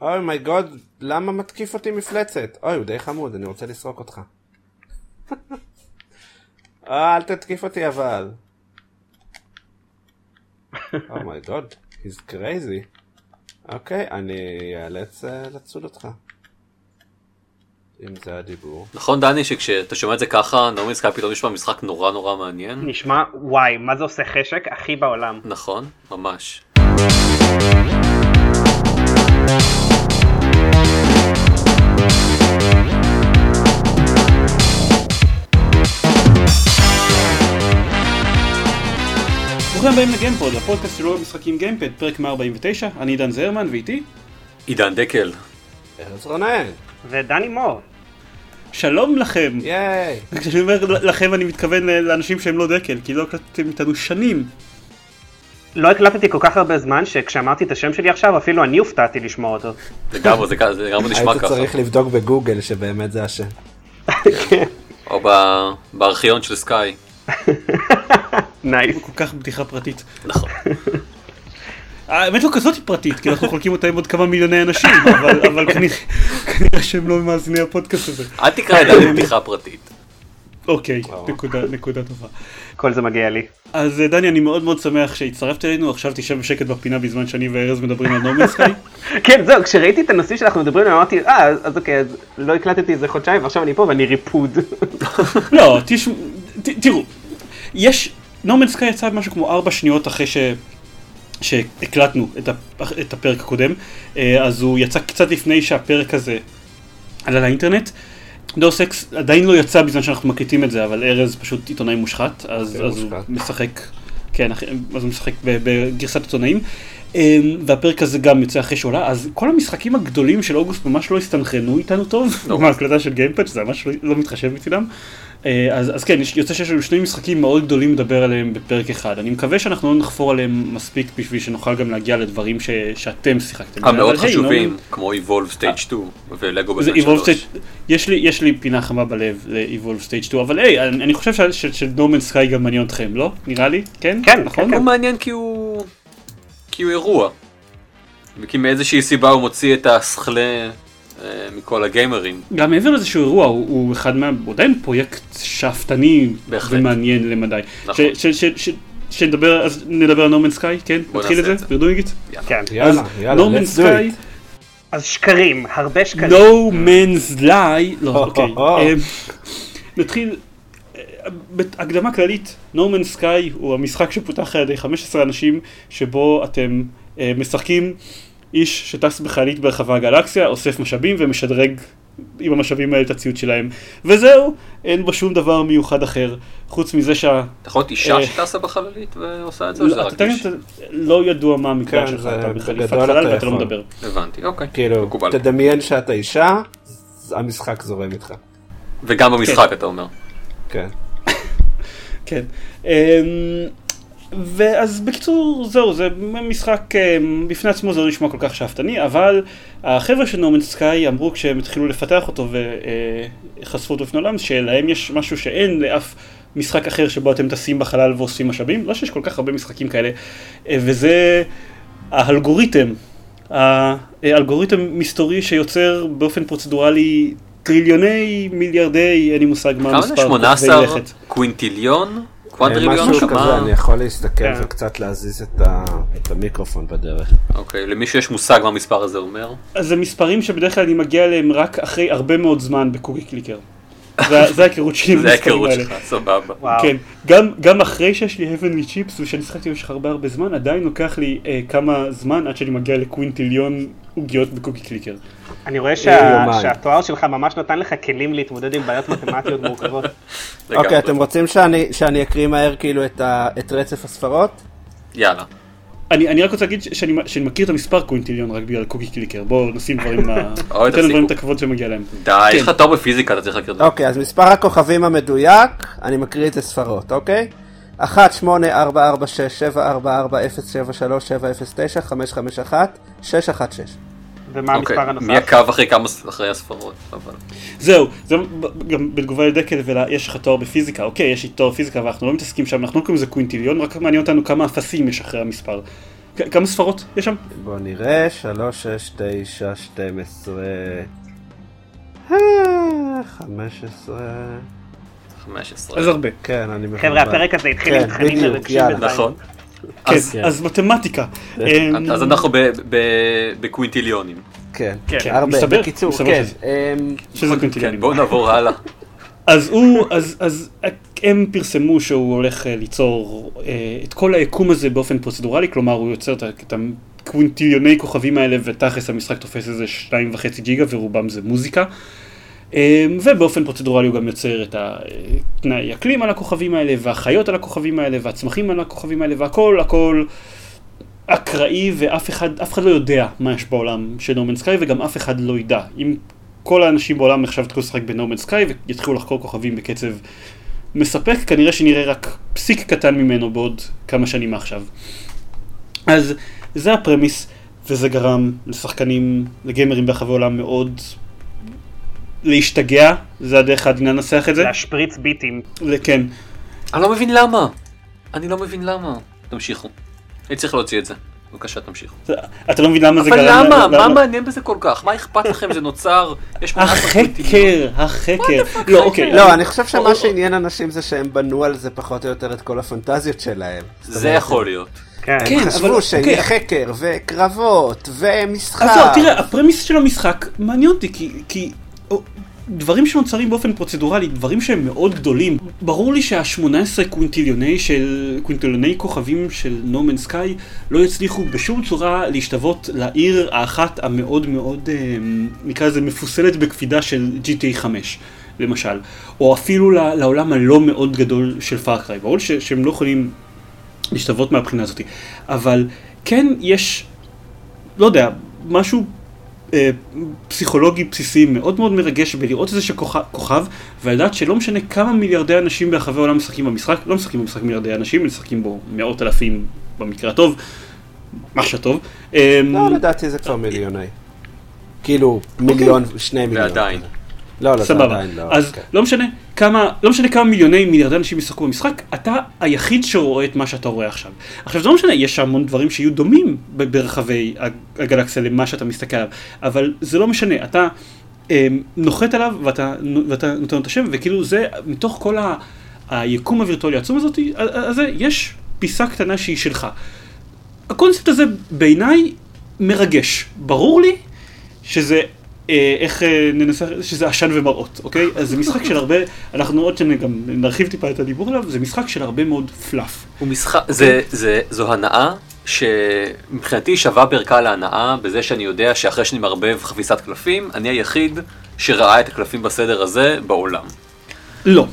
Oh my God, למה מתקיף אותי מפלצת? אוי, הוא די חמוד, אני רוצה לסרוק אותך. אה, אל תתקיף אותי אבל. Oh my God, he's crazy. אוקיי, אני אאלץ אה, לצוד אותך. אם זה הדיבור. נכון דני שכשאתה שומע את זה ככה No Man's Sky פתאום נשמע משחק נורא נורא מעניין נשמע וואי מה זה עושה חשק הכי בעולם. נכון ממש ברוכים הבאים לגיימפוד, הפודקאסט של אוהב משחקים גיימפד, פרק 149, אני עידן זרמן ואיתי עידן דקל ארז רונן. ודני מור. שלום לכם. ייי. כשאני אומר לכם אני מתכוון לאנשים שהם לא דקל, כי לא הקלטתם איתנו שנים. לא הקלטתי כל כך הרבה זמן שכשאמרתי את השם שלי עכשיו אפילו אני הופתעתי לשמוע אותו. לגמרי זה לגמרי נשמע היית ככה צריך לבדוק בגוגל שבאמת זה השם. או ב- בארכיון של סקאי נייס. הוא כל כך בדיחה פרטית. נכון האמת לא כזאת פרטית, כי אנחנו חולקים אותה עם עוד כמה מיליוני אנשים, אבל אבל כנראה כנראה שהם לא מאזיני הפודקאסט הזה. אל תקרא את זה בדיחה פרטית אוקיי. נקודה- נקודה טובה. כל זה מגיע לי. אז אה, דני, אני מאוד מאוד שמח שהצטרפת אלינו, עכשיו תשב בשקט בפינה בזמן שאני וארז מדברים על No Man's Sky. כן זהו כשראיתי את הנושאים שאנחנו מדברים עליהם אמרתי אה אז- אוקיי אז לא הקלטתי איזה חודשיים ועכשיו אני פה ואני ריפוד. לא, תראו, יש, נורמן סקאי יצא משהו כמו ארבע שניות אחרי ש... שהקלטנו את, הפ... את הפרק הקודם, אה, אז הוא יצא קצת לפני שהפרק הזה עלה לאינטרנט. דוס אקס עדיין לא יצא בזמן שאנחנו מקליטים את זה, אבל ארז פשוט עיתונאי מושחת, אז, אז הוא מושחת. משחק, כן, אז הוא משחק בגרסת עיתונאים. אה, והפרק הזה גם יוצא אחרי שעולה, אז כל המשחקים הגדולים של אוגוסט ממש לא הסתנכרנו איתנו טוב, לא. עם ההקלטה של גיימפד, שזה ממש לא, לא מתחשב מצדם. אה, אז, אז כן, יוצא שיש לנו שני משחקים מאוד גדולים לדבר עליהם בפרק אחד. אני מקווה שאנחנו לא נחפור עליהם מספיק בשביל שנוכל גם להגיע לדברים ש, שאתם שיחקתם. המאוד היי, חשובים נורמן- כמו Evolve Stage 2 ולגו זה בזמן Evolve 3 Stage, יש לי, יש לי פינה חמה בלב ל-Evolve Stage 2, אבל היי, אני, אני חושב ש- ש- שדורמן סקאי גם מעניין אתכם, לא? נראה לי? כן? כן, נכון? הוא מעניין כי הוא כי הוא אירוע וכי מאיזושהי סיבה הוא מוציא את הסכלה אה, מכל הגיימרים גם מעבר לזה שהוא אירוע, הוא, הוא אחד מה... הוא עדיין פרויקט שאפתני בהחלט. ומעניין למדי. נכון. ש- ש- ש- ש- שנדבר, אז נדבר על נורמן סקאי, כן? בוא נתחיל את זה? את זה. ברדו איגית? כן. יאללה, יאללה, נורמן סקאי. אז שקרים הרבה שקרים. No Man's Lie, לא, אוקיי. או. אמ, נתחיל, בהקדמה כללית, No Man's Sky הוא המשחק שפותח על ידי 15 אנשים, שבו אתם אה, משחקים איש שטס בחללית ברחבי הגלקסיה, אוסף משאבים ומשדרג עם המשאבים האלה את הציוד שלהם. וזהו, אין בו שום דבר מיוחד אחר, חוץ מזה שה... אתה יכול להיות אישה אה, שטסה בחללית ועושה את זה או שזה לא, רק אתה איש? יודע, לא ידוע מה המקרה כן, שלך, זה אתה בחליפת חלל אתה ואתה לא. מדבר. הבנתי אוקיי כאילו, מקובל תדמיין שאתה אישה, המשחק זורם איתך. וגם במשחק אתה אומר כן. כן. אמ, ואז בקיצור זהו זה משחק אמ, בפני עצמו זה לא נשמע כל כך שאפתני אבל החבר'ה של נורמן סקאי אמרו כשהם התחילו לפתח אותו וחשפו אותו לפני עולם שלהם יש משהו שאין לאף משחק אחר שבו אתם טסים בחלל ואוספים משאבים לא שיש כל כך הרבה משחקים כאלה אה, וזה האלגוריתם האלגוריתם מסתורי שיוצר באופן פרוצדורלי טריליוני מיליארדי אין לי מושג מה כמה זה? המספר 18 כוכבי לכת. קווינטיליון? קוואדריליון? משהו? כזה, אני יכול להסתכל כן. וקצת להזיז את המיקרופון בדרך. אוקיי למישהו יש מושג מה המספר הזה אומר? אז זה מספרים שבדרך כלל אני מגיע אליהם רק אחרי הרבה מאוד זמן בקוקי קליקר. זה זה ההיכרות שלי עם זה המספרים ההיכרות האלה. שלך סבבה. כן, גם, גם אחרי שיש לי heavenly chips ושאני שחקתי במשך הרבה הרבה זמן, עדיין לוקח לי אה, כמה זמן עד שאני מגיע לקווינטיליון עוגיות בקוקי קליקר. אני רואה אה, שה-. שהתואר שלך ממש נתן לך כלים להתמודד עם בעיות מתמטיות מורכבות. אוקיי. אתם רוצים שאני שאני אקריא מהר כאילו את ה- את רצף הספרות? יאללה אני, אני רק רוצה להגיד שאני, שאני מכיר את המספר קווינטיליון רק בגלל קוקי קליקר, בואו נשים דברים, ניתן לדברים. את הכבוד שמגיע להם. די כן. יש לך תואר בפיזיקה אתה צריך להכיר את זה אוקיי, אז מספר הכוכבים המדויק, אני מקריא את הספרות, אוקיי? 1, 8, 4, 4, 6, 7, 4, 4, 0, 7, 3, 7, 0, 9, 5, 5, 1, 6, 1, 6. ומה אוקיי, המספר הנוסף? מי עקב אחרי כמה אחרי הספרות אבל זהו, זה גם בתגובה לדקל ויש לך תואר בפיזיקה, אוקיי, יש לי תואר בפיזיקה ואנחנו לא מתעסקים שם, אנחנו לא קוראים לזה קווינטיליון, רק מעניין אותנו כמה אפסים יש אחרי המספר. כמה ספרות יש שם? בוא נראה, 3, 6, 9, 12, אה, 15, 15. אז הרבה. כן, אני. חבר'ה, הפרק הזה התחיל כן, עם תכנים מרגשים. נכון. כן, אז- אז מתמטיקה. אמ, אז אנחנו ב- ב- בקווינטיליונים. כן, כן, הרבה, מסתבר, בקיצור, כן. שזה- אמ, שזה כן, קונטיניונים. בואו נעבור הלאה. אז הוא, אז, אז הם פרסמו שהוא הולך אה, ליצור אה, את כל היקום הזה באופן פרוצדורלי, כלומר הוא יוצר את את הקווינטיליוני כוכבים האלה ותכלס המשחק תופס איזה שתיים וחצי ג'יגה ורובם זה מוזיקה. אה, ובאופן פרוצדורלי הוא גם יוצר את התנאי אקלים על הכוכבים האלה והחיות על הכוכבים האלה והצמחים על הכוכבים האלה והכל הכל אקראי ואף אחד, אף אחד לא יודע מה יש בעולם של נורמן סקאי וגם אף אחד לא ידע. אם כל האנשים בעולם עכשיו יתחילו לשחק בנורמן סקאי ויתחילו לחקור כוכבים בקצב מספק, כנראה שנראה רק פסיק קטן ממנו בעוד כמה שנים מעכשיו. אז זה הפרמיס, וזה גרם לשחקנים, לגיימרים ברחבי העולם מאוד להשתגע, זה הדרך העדינה לנסח את זה. להשפריץ ביטים. כן. אני לא מבין למה. אני לא מבין למה. תמשיכו. אני צריך להוציא את זה. בבקשה תמשיכו. אתה לא מבין למה זה אבל גרם... למה? מה מעניין בזה כל כך? מה אכפת לכם? זה נוצר. יש 18 קווינטיליון. החקר, החקר. לא, אוקיי. לא, אני חושב שמה שעניין אנשים זה שהם בנו על זה פחות או יותר את כל הפנטזיות שלהם. זה יכול להיות. כן. כן, הם אבל- חשבו שיהיה אוקיי. חקר וקרבות ומשחק. אז לא, תראה, הפרמיס של המשחק מעניין אותי, כי, דברים שנוצרים באופן פרוצדורלי, דברים שהם מאוד גדולים, ברור לי שה-18 קווינטיליוני של, קווינטיליוני כוכבים של No Man's Sky לא יצליחו בשום צורה להשתוות לעיר האחת המאוד מאוד, אה, נקרא לזה מפוסלת בקפידה של GTA 5. למשל, או אפילו לעולם הלא מאוד גדול של Far Cry, ברור ש- שהם לא יכולים להשתוות מהבחינה הזאת, אבל כן יש לא יודע, משהו פסיכולוגי בסיסי מאוד מאוד מרגש בלראות איזה שכוכב, כוכב, ולדעת שלא משנה כמה מיליארדי אנשים ברחבי העולם משחקים במשחק, לא משחקים במשחק מיליארדי אנשים, משחקים בו מאות אלפים במקרה הטוב, מה שטוב. אה, לא, לדעתי זה כבר מיליוני. כאילו, מיליון, שני מיליון. ועדיין. לא, לא. עדיין לא. אז כן. לא משנה כמה, לא משנה כמה מיליוני מיליארדי אנשים ישחקו במשחק, אתה היחיד שרואה את מה שאתה רואה עכשיו. עכשיו זה לא משנה, יש המון דברים שיהיו דומים ברחבי הג- הגלקסיה למה שאתה מסתכל עליו, אבל זה לא משנה, אתה אה, נוחת עליו ואתה, ואתה נותן לו את השם, וכאילו זה, מתוך כל ה, היקום הווירטואלי העצום הזאת, הזה, יש פיסה קטנה שהיא שלך. הקונספט הזה בעיניי מרגש. ברור לי שזה, איך אה, ננסה, שזה עשן ומראות, אוקיי? אז זה משחק של הרבה, אנחנו עוד שנה גם נרחיב טיפה את הדיבור עליו, זה משחק של הרבה מאוד פלאף. הוא משחק, זה, זה, זו הנאה שמבחינתי שווה בערכה להנאה בזה שאני יודע שאחרי שאני מערבב חפיסת קלפים, אני היחיד שראה את הקלפים בסדר הזה בעולם. לא.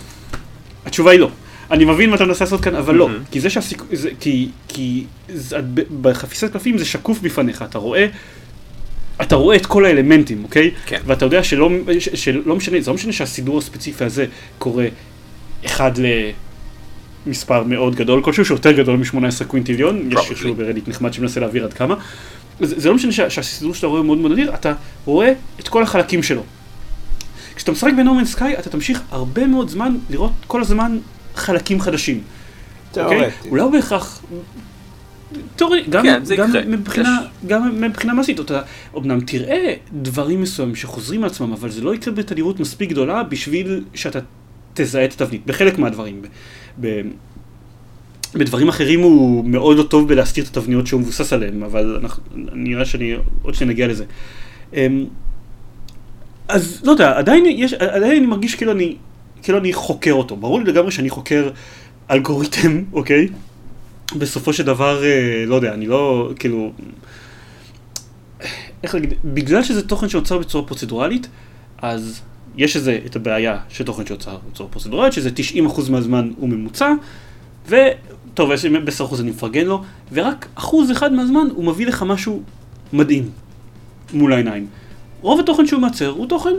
התשובה היא לא. אני מבין מה אתה מנסה לעשות כאן, אבל לא. מהמם. כי זה שהסיכוי, כי, כי זה- בחפיסת קלפים זה שקוף בפניך, אתה רואה, אתה רואה את כל האלמנטים, אוקיי? כן. ואתה יודע שלא, שלא משנה, זה לא משנה שהסידור הספציפי הזה קורה אחד למספר מאוד גדול כלשהו, שיותר גדול מ-18 קווינטיליון, יש. אפילו ברדיט נחמד שמנסה להעביר עד כמה. זה, זה לא משנה שה, שהסידור שאתה רואה הוא מאוד מאוד נדיר, אתה רואה את כל החלקים שלו. כשאתה משחק בנורמן סקאי אתה תמשיך הרבה מאוד זמן לראות כל הזמן חלקים חדשים. אוקיי? תיאורטית. אולי לא בהכרח... תיאורטית, גם, כן, גם, יקרה. מבחינה, יש- גם מבחינה מעשית, אתה אומנם תראה דברים מסוימים שחוזרים על עצמם, אבל זה לא יקרה בתדירות מספיק גדולה בשביל שאתה תזהה את התבנית, בחלק מהדברים. ב, ב, בדברים אחרים הוא מאוד לא טוב בלהסתיר את התבניות שהוא מבוסס עליהן, אבל אנחנו, נראה שאני עוד שניה נגיע לזה. אמ, אז לא יודע, עדיין יש, עדיין אני מרגיש כאילו אני, כאילו אני חוקר אותו. ברור לי לגמרי שאני חוקר אלגוריתם, אוקיי? בסופו של דבר, אה, לא יודע, אני לא, כאילו... איך להגיד, בגלל שזה תוכן שנוצר בצורה פרוצדורלית, אז יש איזה, את הבעיה של תוכן שנוצר בצורה פרוצדורלית, שזה 90% מהזמן הוא ממוצע, וטוב, יש- ב-10% אני מפרגן לו, ורק אחוז אחד מהזמן הוא מביא לך משהו מדהים מול העיניים. רוב התוכן שהוא מייצר הוא תוכן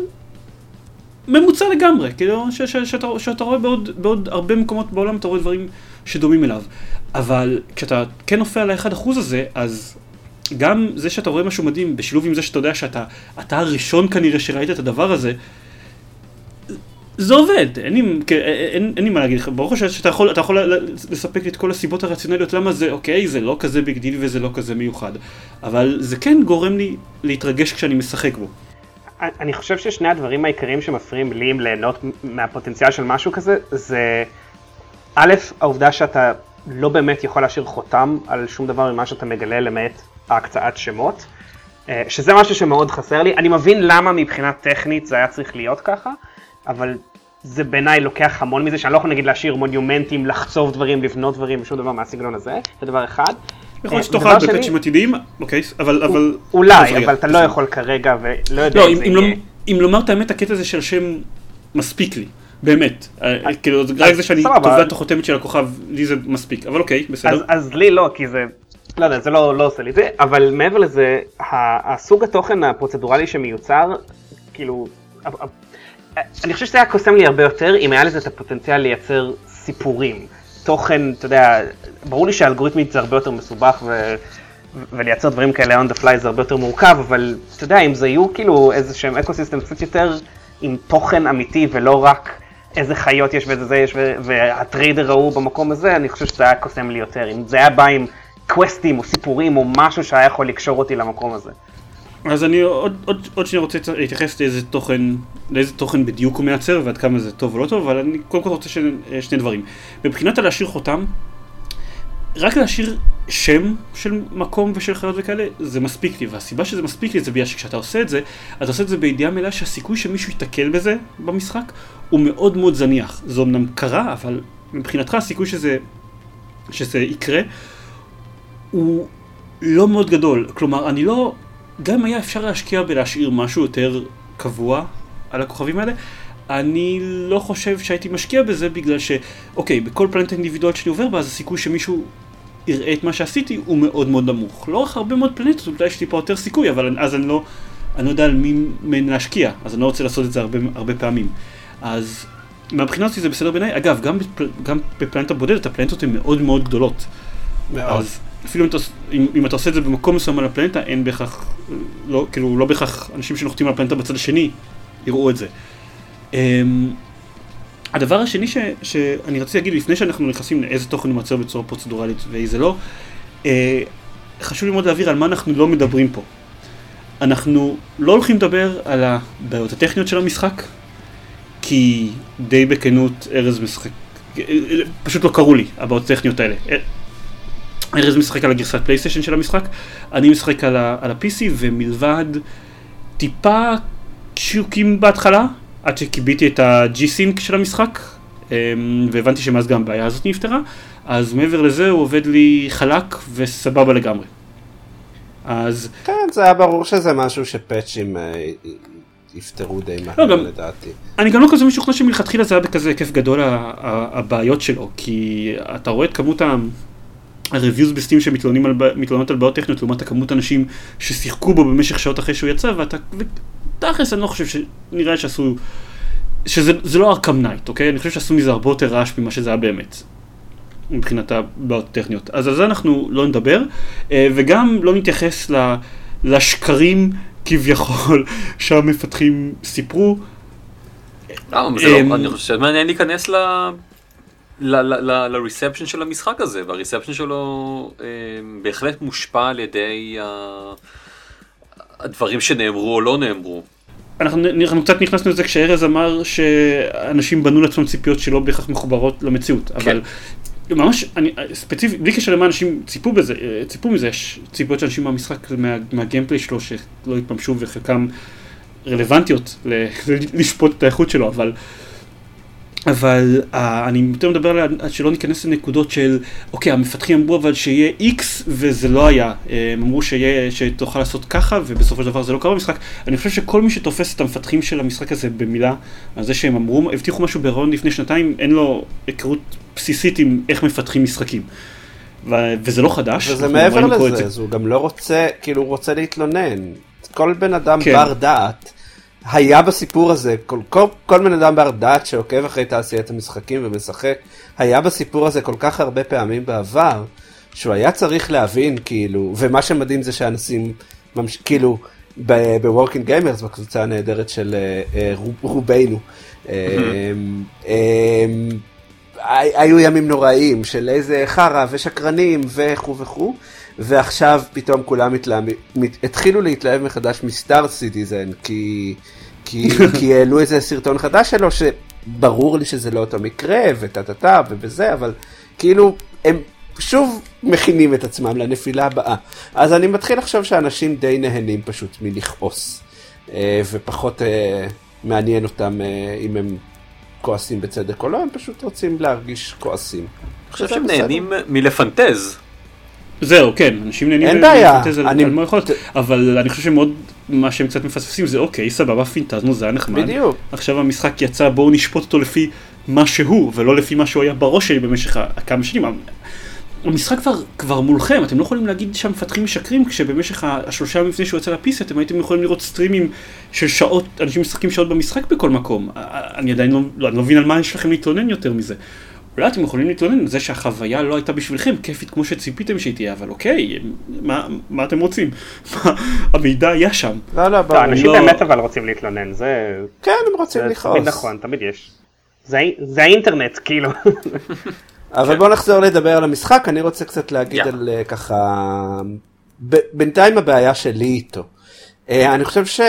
ממוצע לגמרי, כאילו ש- ש- שאתה, שאתה רואה בעוד, בעוד הרבה מקומות בעולם, אתה רואה דברים שדומים אליו. אבל כשאתה כן נופל על האחד אחוז הזה, אז גם זה שאתה רואה משהו מדהים, בשילוב עם זה שאתה יודע שאתה אתה הראשון כנראה שראית את הדבר הזה, זה עובד, אין לי, כן, אין, אין לי מה להגיד לך, ברור שאתה יכול, יכול לספק לי את כל הסיבות הרציונליות למה זה אוקיי, זה לא כזה big deal וזה לא כזה מיוחד, אבל זה כן גורם לי להתרגש כשאני משחק בו. אני חושב ששני הדברים העיקריים שמפריעים לי ליהנות מהפוטנציאל של משהו כזה, זה א', העובדה שאתה לא באמת יכול להשאיר חותם על שום דבר ממה שאתה מגלה למעט ההקצאת שמות, אה, שזה משהו שמאוד חסר לי. אני מבין למה מבחינה טכנית זה היה צריך להיות ככה, אבל זה בעיניי לוקח המון מזה, שאני לא יכול נגיד להשאיר מונומנטים, לחצוב דברים, לבנות דברים, ושום דבר מהסגנון הזה, זה דבר אחד. יכול להיות אה, שתוכל בפאצ'ים עתידיים, אוקיי, אבל... אבל... אולי, אבל אתה לא יכול כרגע ולא יודע לא, אם זה לא- יהיה. אם לומר את האמת, הקטע הזה של שם מספיק לי. באמת, אה, כאילו רק זה שאני תובע את החותמת של הכוכב, לי זה מספיק, אבל אוקיי, בסדר. אז לי לא, כי זה, לא יודע, זה לא, לא עושה לי זה, אבל מעבר לזה, הסוג התוכן הפרוצדורלי שמיוצר, כאילו, אני חושב שזה היה קוסם לי הרבה יותר אם היה לזה את הפוטנציאל לייצר סיפורים. תוכן, אתה יודע, ברור לי שאלגוריתמית זה הרבה יותר מסובך ו... ולייצר דברים כאלה on the fly זה הרבה יותר מורכב, אבל אתה יודע, אם זה יהיו כאילו איזה שהם אקו סיסטם קצת יותר עם תוכן אמיתי ולא רק איזה חיות יש ואיזה זה יש והטריידר ההוא במקום הזה, אני חושב שזה היה קוסם לי יותר. אם זה היה בא עם קווסטים או סיפורים או משהו שהיה יכול לקשור אותי למקום הזה. אז אני עוד, עוד, עוד שניה רוצה להתייחס לאיזה תוכן, לאיזה תוכן בדיוק הוא מייצר ועד כמה זה טוב או לא טוב, אבל אני קודם כל רוצה שני, שני דברים. מבחינת הלהשאיר חותם, רק להשאיר שם של מקום ושל חיות וכאלה, זה מספיק לי, והסיבה שזה מספיק לי זה בגלל שכשאתה עושה את זה, אתה עושה את זה בידיעה מלאה שהסיכוי שמישהו ייתקל בזה במשחק הוא מאוד מאוד זניח. זה אמנם קרה, אבל מבחינתך הסיכוי שזה, שזה יקרה הוא לא מאוד גדול. כלומר, אני לא... גם אם היה אפשר להשקיע בלהשאיר משהו יותר קבוע על הכוכבים האלה, אני לא חושב שהייתי משקיע בזה בגלל ש... אוקיי, בכל פלנטה אינדיבידואלית שאני עובר בה, אז הסיכוי שמישהו יראה את מה שעשיתי הוא מאוד מאוד נמוך. לאורך הרבה מאוד פלנטות אולי יש לי פה יותר סיכוי, אבל אז אני לא, אני לא יודע על מי מהן להשקיע, אז אני לא רוצה לעשות את זה הרבה, הרבה פעמים. אז מהבחינה הזאת זה בסדר בעיניי. אגב, גם, בפל, גם בפלנטה בודדת, הפלנטות הן מאוד מאוד גדולות. מאוד. אז אפילו אם אתה, אם, אם אתה עושה את זה במקום מסוים על הפלנטה, אין בהכרח, לא, כאילו, לא בהכרח אנשים שנוחתים על הפלנטה בצד השני יראו את זה. Um, הדבר השני ש, שאני רציתי להגיד לפני שאנחנו נכנסים לאיזה תוכן הוא מייצר בצורה פרוצדורלית ואיזה לא, uh, חשוב לי מאוד להעביר על מה אנחנו לא מדברים פה. אנחנו לא הולכים לדבר על הבעיות הטכניות של המשחק, כי די בכנות ארז משחק, פשוט לא קראו לי הבעיות הטכניות האלה. ארז משחק על הגרסת פלייסטיישן של המשחק, אני משחק על, ה- על ה-PC ומלבד טיפה שיוקים בהתחלה, עד שקיביתי את ה-G-Sync של המשחק, אמ, והבנתי שמאז גם הבעיה הזאת נפתרה, אז מעבר לזה הוא עובד לי חלק וסבבה לגמרי. אז... כן, זה היה ברור שזה משהו שפאצ'ים אה, יפתרו די מהר לא, לדעתי. אני גם לא כזה משוכנע שמלכתחילה זה היה בכזה היקף גדול הבעיות שלו, כי אתה רואה את כמות ה... הרוויוז בסטים שמתלוננות על בעיות טכניות לעומת הכמות אנשים ששיחקו בו במשך שעות אחרי שהוא יצא ואתה, ותכלס אני לא חושב שנראה שעשו, שזה לא Arkham Knight, אוקיי? אני חושב שעשו מזה הרבה יותר רעש ממה שזה היה באמת. מבחינת הבעיות הטכניות. אז על זה אנחנו לא נדבר, אה, וגם לא נתייחס לשקרים כביכול שהמפתחים סיפרו. לא, לא אני חושב שמעניין להיכנס ל reception של המשחק הזה, וה reception שלו אה, בהחלט מושפע על ידי הדברים שנאמרו או לא נאמרו. אנחנו, אנחנו קצת נכנסנו לזה כשארז אמר שאנשים בנו לעצמם ציפיות שלא בהכרח מחוברות למציאות, כן. אבל ממש, אני, ספציפית, בלי קשר למה אנשים ציפו בזה, ציפו מזה, יש ציפיות של אנשים מהמשחק, מה, מהגיימפליי שלו שלא התממשו וחלקם רלוונטיות לשפוט את האיכות שלו, אבל אבל uh, אני יותר מדבר על שלא ניכנס לנקודות של, אוקיי, המפתחים אמרו אבל שיהיה X וזה לא היה. הם אמרו שיה, שתוכל לעשות ככה ובסופו של דבר זה לא קרה במשחק. אני חושב שכל מי שתופס את המפתחים של המשחק הזה במילה, על זה שהם אמרו, הבטיחו משהו בהיריון לפני שנתיים, אין לו היכרות בסיסית עם איך מפתחים משחקים. ו- וזה לא חדש. וזה מעבר לזה, אז הוא גם לא רוצה, כאילו הוא רוצה להתלונן. כל בן אדם כן. בר דעת. היה בסיפור הזה, כל, כל, כל בן אדם בר דעת שעוקב אחרי תעשיית המשחקים ומשחק, היה בסיפור הזה כל כך הרבה פעמים בעבר, שהוא היה צריך להבין, כאילו, ומה שמדהים זה שאנשים, ממש, כאילו, ב Working Gamers, בקבוצה הנהדרת של רובנו. היו ימים נוראים של איזה חרא ושקרנים וכו' וכו', ועכשיו פתאום כולם התחילו להתלהב מחדש מ Star Citizen, כי, כי, כי העלו איזה סרטון חדש שלו, שברור לי שזה לא אותו מקרה, וטה טה טה ובזה, אבל כאילו, הם שוב מכינים את עצמם לנפילה הבאה. אז אני מתחיל לחשוב שאנשים די נהנים פשוט מלכעוס, אה, ופחות אה, מעניין אותם אה, אם הם כועסים בצדק או לא, הם פשוט רוצים להרגיש כועסים. אני חושב שהם נהנים מלפנטז. זהו, כן, אנשים נהנים אין בעיה, אני... אבל אני חושב שמאוד, מה שהם קצת מפספסים זה אוקיי, סבבה, פינטזנו, זה היה נחמד. בדיוק. עכשיו המשחק יצא, בואו נשפוט אותו לפי מה שהוא, ולא לפי מה שהוא היה בראש שלי במשך כמה שנים. המשחק כבר, כבר מולכם, אתם לא יכולים להגיד שהמפתחים משקרים כשבמשך השלושה ימים לפני שהוא יוצא לפיסי אתם הייתם יכולים לראות סטרימים של שעות, אנשים משחקים שעות במשחק בכל מקום. אני עדיין לא, לא, אני לא מבין על מה יש לכם להתלונן יותר מזה. אולי אתם יכולים להתלונן על זה שהחוויה לא הייתה בשבילכם כיפית כמו שציפיתם שהיא תהיה, אבל אוקיי, מה, מה אתם רוצים? המידע היה שם. לא, לא, בוא. אנשים לא... באמת אבל רוצים להתלונן, זה... כן, הם רוצים לכעוס. תמיד נכון, תמיד יש. זה, זה האינטרנט, כאילו. אבל בוא נחזור לדבר על המשחק, אני רוצה קצת להגיד yeah. על אה, ככה, בינתיים הבעיה שלי איתו. אה, אני חושב ש...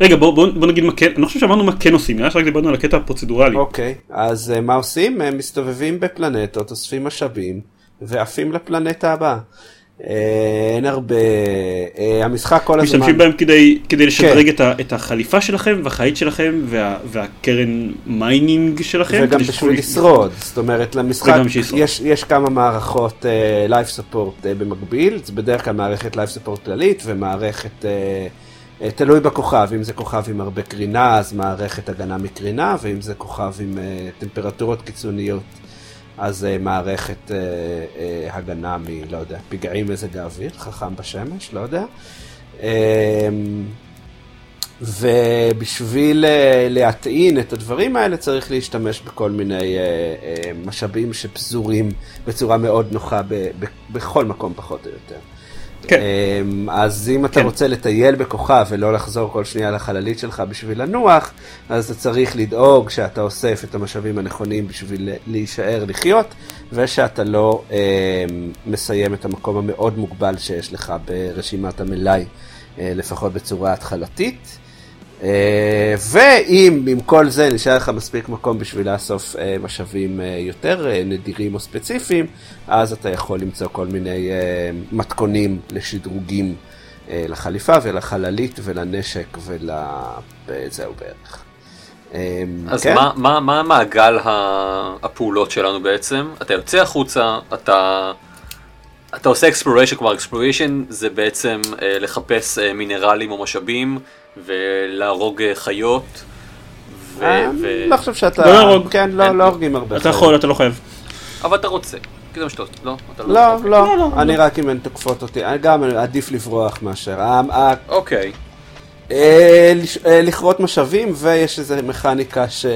רגע בוא, בוא, בוא נגיד מה כן, אני לא חושב שאמרנו מה כן עושים, נראה שרק דיברנו על הקטע הפרוצדורלי. אוקיי, אז uh, מה עושים? הם מסתובבים בפלנטות, אוספים משאבים ועפים לפלנטה הבאה. אה, אין הרבה, אה, המשחק כל הזמן. משתמשים בהם כדי, כדי לשדרג כן. את, ה, את החליפה שלכם והחללית שלכם וה, והקרן mining שלכם. וגם בשביל לשרוד, זאת אומרת למשחק יש, יש כמה מערכות uh, Life Support uh, במקביל, זה בדרך כלל מערכת Life Support כללית ומערכת, uh, תלוי בכוכב, אם זה כוכב עם הרבה קרינה אז מערכת הגנה מקרינה ואם זה כוכב עם uh, טמפרטורות קיצוניות. אז uh, מערכת uh, uh, הגנה מ, לא יודע, פגעי מזג האוויר, חכם בשמש, לא יודע. Uh, ובשביל להטעין את הדברים האלה צריך להשתמש בכל מיני משאבים שפזורים בצורה מאוד נוחה בכל מקום פחות או יותר. כן. אמ, אז אם אתה כן. רוצה לטייל בכוכב ולא לחזור כל שנייה לחללית שלך בשביל לנוח, אז אתה צריך לדאוג שאתה אוסף את המשאבים הנכונים בשביל להישאר לחיות, ושאתה לא אה, מסיים את המקום המאוד מוגבל שיש לך ברשימת המלאי, אה, לפחות בצורה התחלתית. אה, ואם עם כל זה נשאר לך מספיק מקום בשביל לאסוף אה, משאבים אה, יותר נדירים או ספציפיים, אז אתה יכול למצוא כל מיני מתכונים לשדרוגים לחליפה ולחללית ולנשק ולזהו בערך. אז כן? מה, מה, מה מעגל הפעולות שלנו בעצם? אתה יוצא החוצה, אתה, אתה עושה exploration, כלומר exploration זה בעצם לחפש מינרלים או משאבים. ולהרוג אה, חיות. ו... ו... לא חושב שאתה... לא להרוג. כן, לא, לא הורגים הרבה. אתה יכול, אתה לא חייב. אבל אתה רוצה. מה שאתה עושה, לא? לא, לא, לא, לא, אני רק אם הן תוקפות אותי, גם עדיף לברוח מאשר. אוקיי. אה, אה, לכרות משאבים, ויש איזה מכניקה ש...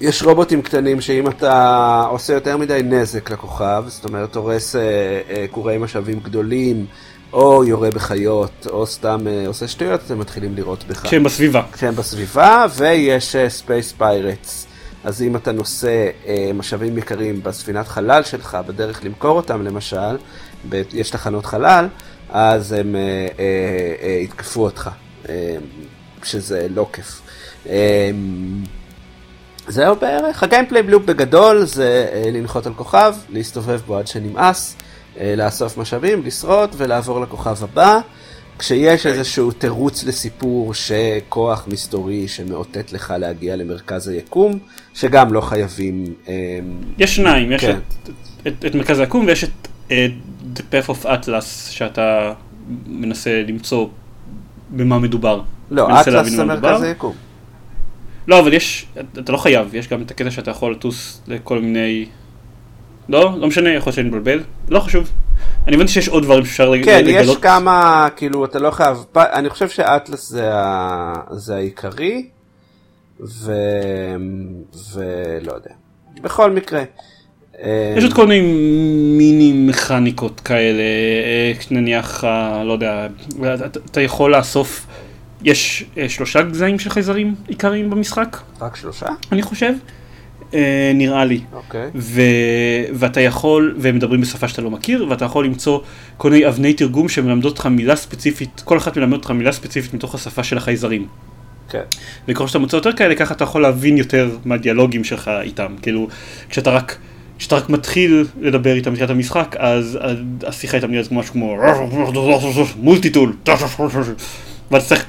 יש רובוטים קטנים שאם אתה עושה יותר מדי נזק לכוכב, זאת אומרת הורס כורה משאבים גדולים, או יורה בחיות, או סתם uh, עושה שטויות, הם מתחילים לירות בך. כשהם בסביבה. כשהם בסביבה, ויש space uh, pirates. אז אם אתה נושא uh, משאבים יקרים בספינת חלל שלך, בדרך למכור אותם למשל, ב- יש תחנות חלל, אז הם uh, uh, uh, יתקפו אותך, uh, שזה לא כיף. Uh, זהו בערך, הגיימפליי בלופ בגדול זה uh, לנחות על כוכב, להסתובב בו עד שנמאס. אה, לאסוף משאבים, לשרוד ולעבור לכוכב הבא. כשיש okay. אוקיי. איזשהו תירוץ לסיפור שכוח מסתורי שמאותת לך להגיע למרכז היקום, שגם לא חייבים... אה, יש שניים, יש כן. את, את, את מרכז היקום ויש את uh, The Path of Atlas שאתה מנסה למצוא במה מדובר. לא, אטלס זה מרכז היקום. לא, אבל יש, אתה לא חייב, יש גם את הקטע שאתה יכול לטוס לכל מיני לא? לא משנה, יכול להיות שאני מבלבל. לא חשוב. אני הבנתי שיש עוד דברים שאפשר לגלות. כן, יש כמה, כאילו, אתה לא חייב, אני חושב שאטלס זה, ה... זה העיקרי, ו... ולא יודע. בכל מקרה, יש עוד כל מיני מיני מכניקות כאלה, נניח, לא יודע, אתה יכול לאסוף, יש שלושה גזעים של חייזרים עיקריים במשחק. רק שלושה? אני חושב. אה, נראה לי. אוקיי. ואתה יכול, והם מדברים בשפה שאתה לא מכיר, ואתה יכול למצוא כל מיני אבני תרגום שמלמדות אותך מילה ספציפית, כל אחת מלמדת אותך מילה ספציפית מתוך השפה של החייזרים. כן. וככל שאתה מוצא יותר כאלה, ככה אתה יכול להבין יותר מהדיאלוגים שלך איתם. כאילו, כשאתה רק... כשאתה רק מתחיל לדבר איתם בתחילת המשחק, אז השיחה איתם נראית משהו כמו מולטיטול, ואתה צריך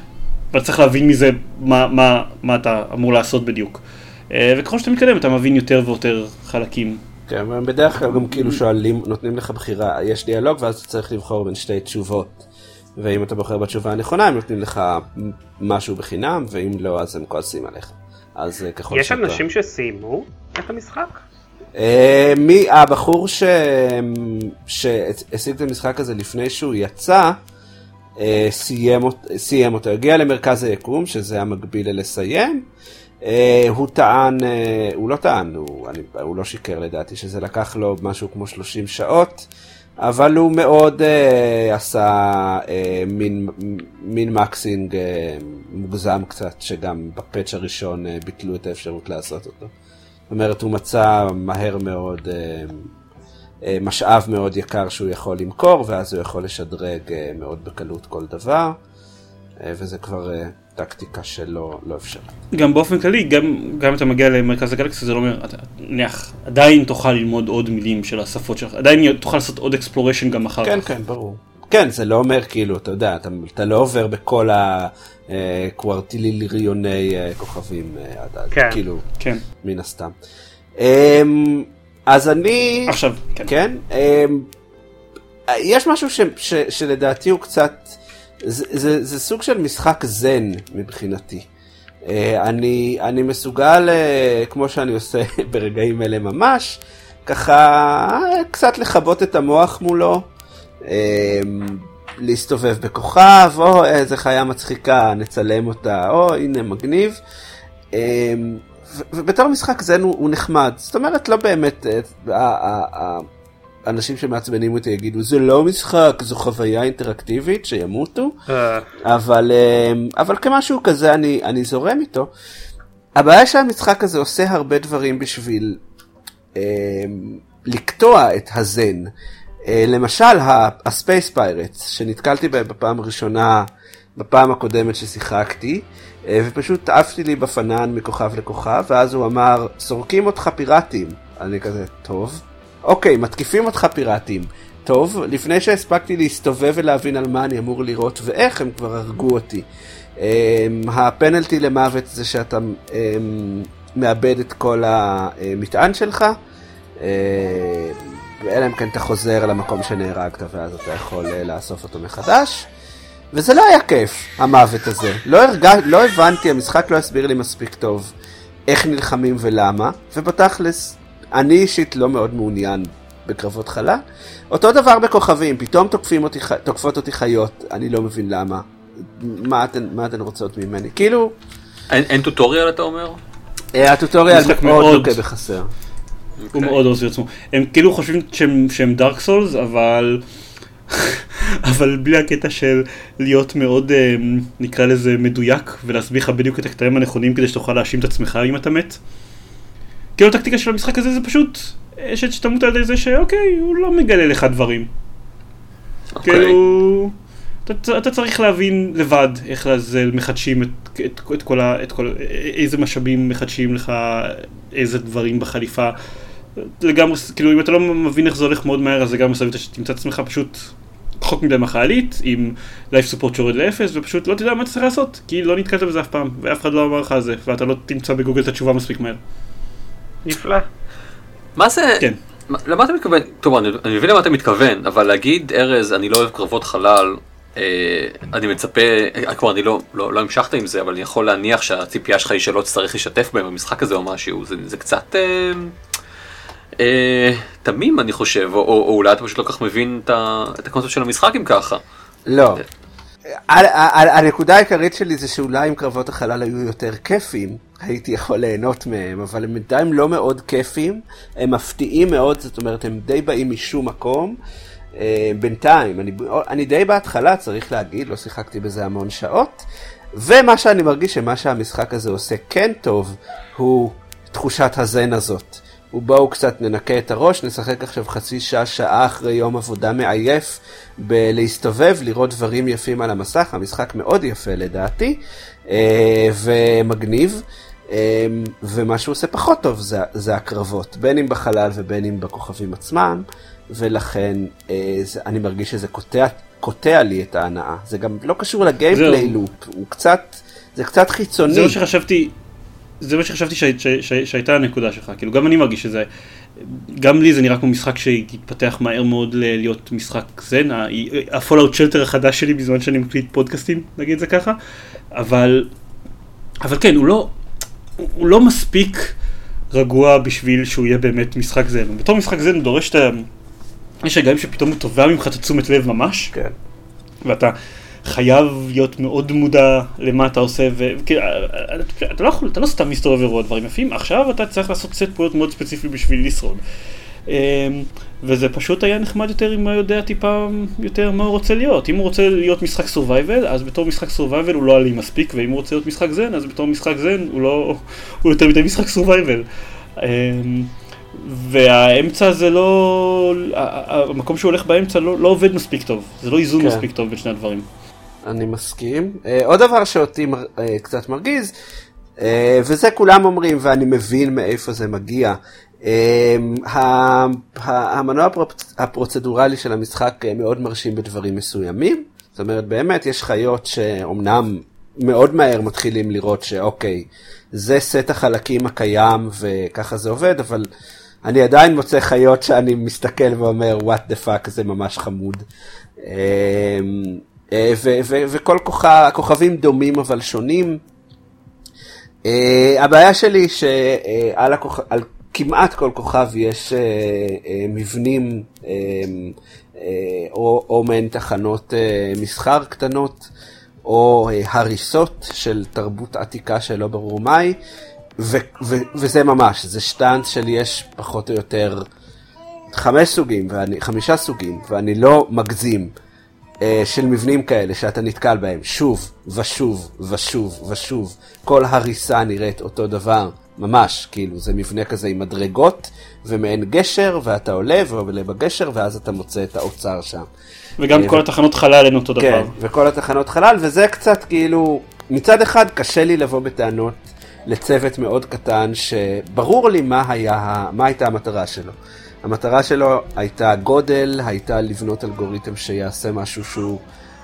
להבין מזה מה, מה, מה אתה אמור לעשות בדיוק. אה, וככל שאתה מתקדם אתה מבין יותר ויותר חלקים. כן, בדרך כלל גם כאילו שואלים, נותנים לך בחירה, יש דיאלוג ואז אתה צריך לבחור בין שתי תשובות. ואם אתה בוחר בתשובה הנכונה הם נותנים לך משהו בחינם, ואם לא אז הם כועסים עליך. אז אה, ככל יש שאתה... יש אנשים שסיימו את המשחק? אה, מי, הבחור ש... שהשיג את המשחק הזה לפני שהוא יצא, סיים, סיים אותו, הגיע למרכז היקום, שזה המקביל ללסיים. אה, הוא טען, אה, הוא לא טען, הוא, אני, הוא לא שיקר לדעתי, שזה לקח לו משהו כמו 30 שעות, אבל הוא מאוד uh, עשה uh, מין, מין מקסינג uh, מוגזם קצת, שגם בפאץ' הראשון uh, ביטלו את האפשרות לעשות אותו. זאת אומרת, הוא מצא מהר מאוד uh, משאב מאוד יקר שהוא יכול למכור, ואז הוא יכול לשדרג uh, מאוד בקלות כל דבר, uh, וזה כבר... טקטיקה שלא לא אפשרית. גם באופן כללי, גם, גם אתה מגיע למרכז הגלקסיה, זה לא אומר, נניח, עדיין תוכל ללמוד עוד מילים של השפות שלך, עדיין תוכל לעשות עוד exploration גם אחר כן, כך. כן, כן, ברור. כן, זה לא אומר כאילו, אתה יודע, אתה, אתה לא עובר בכל הקוורטיליליוני אה, כוכבים, אה, כן. כאילו, כן. מן הסתם. אמ, אז אני... עכשיו, כן. כן? אמ, יש משהו ש, ש, שלדעתי הוא קצת... זה, זה, זה סוג של משחק זן מבחינתי. אה, אני, אני מסוגל, אה, כמו שאני עושה ברגעים אלה ממש, ככה קצת לכבות את המוח מולו, אה, להסתובב בכוכב, או איזה חיה מצחיקה, נצלם אותה, או הנה מגניב. ובתור משחק זן הוא, הוא נחמד, זאת אומרת לא באמת, אנשים שמעצבנים אותי יגידו זה לא משחק זו חוויה אינטראקטיבית שימותו אה. אבל אה, אבל כמשהו כזה אני אני זורם איתו. הבעיה שהמשחק הזה עושה הרבה דברים בשביל אה, לקטוע את הזן. אה, למשל הספייס פיירטס שנתקלתי בהם בפעם הראשונה בפעם הקודמת ששיחקתי אה, ופשוט עפתי לי בפנן מכוכב לכוכב ואז הוא אמר סורקים אותך פיראטים אני כזה טוב. אוקיי, מתקיפים אותך פיראטים. טוב, לפני שהספקתי להסתובב ולהבין על מה אני אמור לראות ואיך, הם כבר הרגו אותי. Um, הפנלטי למוות זה שאתה um, מאבד את כל המטען שלך, uh, אלא אם כן אתה חוזר למקום שנהרגת ואז אתה יכול uh, לאסוף אותו מחדש. וזה לא היה כיף, המוות הזה. לא, הרגע, לא הבנתי, המשחק לא הסביר לי מספיק טוב איך נלחמים ולמה, ובתכלס אני אישית לא מאוד מעוניין בקרבות חלה. אותו דבר בכוכבים, פתאום תוקפים אותי, תוקפות אותי חיות, אני לא מבין למה. מה אתן, מה אתן רוצות ממני? כאילו... אין, אין טוטוריאל אתה אומר? אה, הטוטוריאל מאוד לוקה בחסר. הוא מאוד עוזר עצמו. הם כאילו חושבים שהם, שהם דארק סולס, אבל... אבל בלי הקטע של להיות מאוד, אה, נקרא לזה, מדויק, ולהסביר לך בדיוק את הקטעים הנכונים כדי שתוכל להאשים את עצמך אם אתה מת. כאילו הטקטיקה של המשחק הזה זה פשוט אשת שתמות על ידי זה שאוקיי, הוא לא מגלה לך דברים. אוקיי. כאילו, אתה, אתה צריך להבין לבד איך לעזל מחדשים את, את, את, כל ה, את כל, איזה משאבים מחדשים לך, איזה דברים בחליפה. לגמרי, כאילו אם אתה לא מבין איך זה הולך מאוד מהר אז זה גם מסביב שתמצא את עצמך פשוט רחוק מדי מחלית עם life support שיורד לאפס ופשוט לא תדע מה אתה צריך לעשות כי לא נתקלת בזה אף פעם ואף אחד לא אמר לך על זה ואתה לא תמצא בגוגל את התשובה מספיק מהר. נפלא. מה זה? כן. למה אתה מתכוון? טוב, אני, אני מבין למה אתה מתכוון, אבל להגיד, ארז, אני לא אוהב קרבות חלל, אה, אני מצפה, אה, כבר אני לא, לא, לא המשכת עם זה, אבל אני יכול להניח שהציפייה שלך היא שלא תצטרך להשתתף בהם במשחק הזה או משהו, זה, זה קצת אה, תמים אני חושב, או, או, או אולי אתה פשוט לא כך מבין את, הקונספט של המשחק אם ככה. לא. הנקודה העיקרית שלי זה שאולי אם קרבות החלל היו יותר כיפים, הייתי יכול ליהנות מהם, אבל הם בינתיים לא מאוד כיפים, הם מפתיעים מאוד, זאת אומרת, הם די באים משום מקום. אה, בינתיים, אני די בהתחלה, צריך להגיד, לא שיחקתי בזה המון שעות, ומה שאני מרגיש שמה שהמשחק הזה עושה כן טוב, הוא תחושת הזן הזאת. ובואו קצת ננקה את הראש, נשחק עכשיו חצי שעה, שעה אחרי יום עבודה מעייף בלהסתובב, לראות דברים יפים על המסך, המשחק מאוד יפה לדעתי, אה, ומגניב. אה, ומה שהוא עושה פחות טוב זה, זה הקרבות, בין אם בחלל ובין אם בכוכבים עצמם, ולכן אה, אני מרגיש שזה קוטע, קוטע לי את ההנאה. זה גם לא קשור ל gameplay loop, הוא קצת, זה קצת חיצוני. זה מה שחשבתי, זה מה שחשבתי ש, ש, ש, שהייתה הנקודה שלך, כאילו גם אני מרגיש שזה, גם לי זה נראה כמו משחק שהתפתח מהר מאוד להיות משחק זן, ה Fallout Shelter החדש שלי בזמן שאני מקליט פודקאסטים, נגיד את זה ככה, אבל, אבל כן, הוא לא, הוא לא מספיק רגוע בשביל שהוא יהיה באמת משחק זן, בתור משחק זן הוא דורש את ה... יש רגעים שפתאום הוא תובע ממך את התשומת לב ממש, כן. ואתה חייב להיות מאוד מודע למה אתה עושה, וכאילו, אתה לא יכול, אתה לא סתם מסתובב ורואה דברים יפים, עכשיו אתה צריך לעשות סט פעולות מאוד ספציפי בשביל לשרוד. אמ, וזה פשוט היה נחמד יותר אם הוא יודע טיפה יותר מה הוא רוצה להיות. אם הוא רוצה להיות משחק survival, אז בתור משחק survival הוא לא עלי מספיק, ואם הוא רוצה להיות משחק זן, אז בתור משחק זן הוא לא, הוא יותר מדי משחק survival. אמ, והאמצע זה לא, המקום שהוא הולך באמצע לא, לא עובד מספיק טוב, זה לא איזון כן. מספיק טוב בין שני הדברים. אני מסכים. Uh, עוד דבר שאותי uh, קצת מרגיז, uh, וזה כולם אומרים ואני מבין מאיפה זה מגיע. Uh, המנוע הפרוצדורלי של המשחק מאוד מרשים בדברים מסוימים. זאת אומרת, באמת יש חיות שאומנם מאוד מהר מתחילים לראות שאוקיי, זה סט החלקים הקיים וככה זה עובד, אבל אני עדיין מוצא חיות שאני מסתכל ואומר, what the fuck, זה ממש חמוד. אה, וכל הכוכבים דומים אבל שונים. אה, הבעיה שלי שעל הכוכב, על כמעט כל כוכב יש אה, מבנים או, או מעין תחנות מסחר קטנות, או הריסות של תרבות עתיקה שלא ברור מהי, וזה ממש, זה שטאנץ של יש פחות או יותר חמש סוגים, ואני, חמישה סוגים, ואני לא מגזים. אה, של מבנים כאלה שאתה נתקל בהם שוב ושוב ושוב ושוב. כל הריסה נראית אותו דבר, ממש, כאילו זה מבנה כזה עם מדרגות ומעין גשר, ואתה עולה ועולה בגשר ואז אתה מוצא את האוצר שם. וגם אה, כל התחנות חלל הן אותו כן, דבר. כן, וכל התחנות חלל, וזה קצת כאילו, מצד אחד קשה לי לבוא בטענות לצוות מאוד קטן, שברור לי מה, היה, מה הייתה המטרה שלו. המטרה שלו הייתה גודל, הייתה לבנות אלגוריתם שיעשה משהו שהוא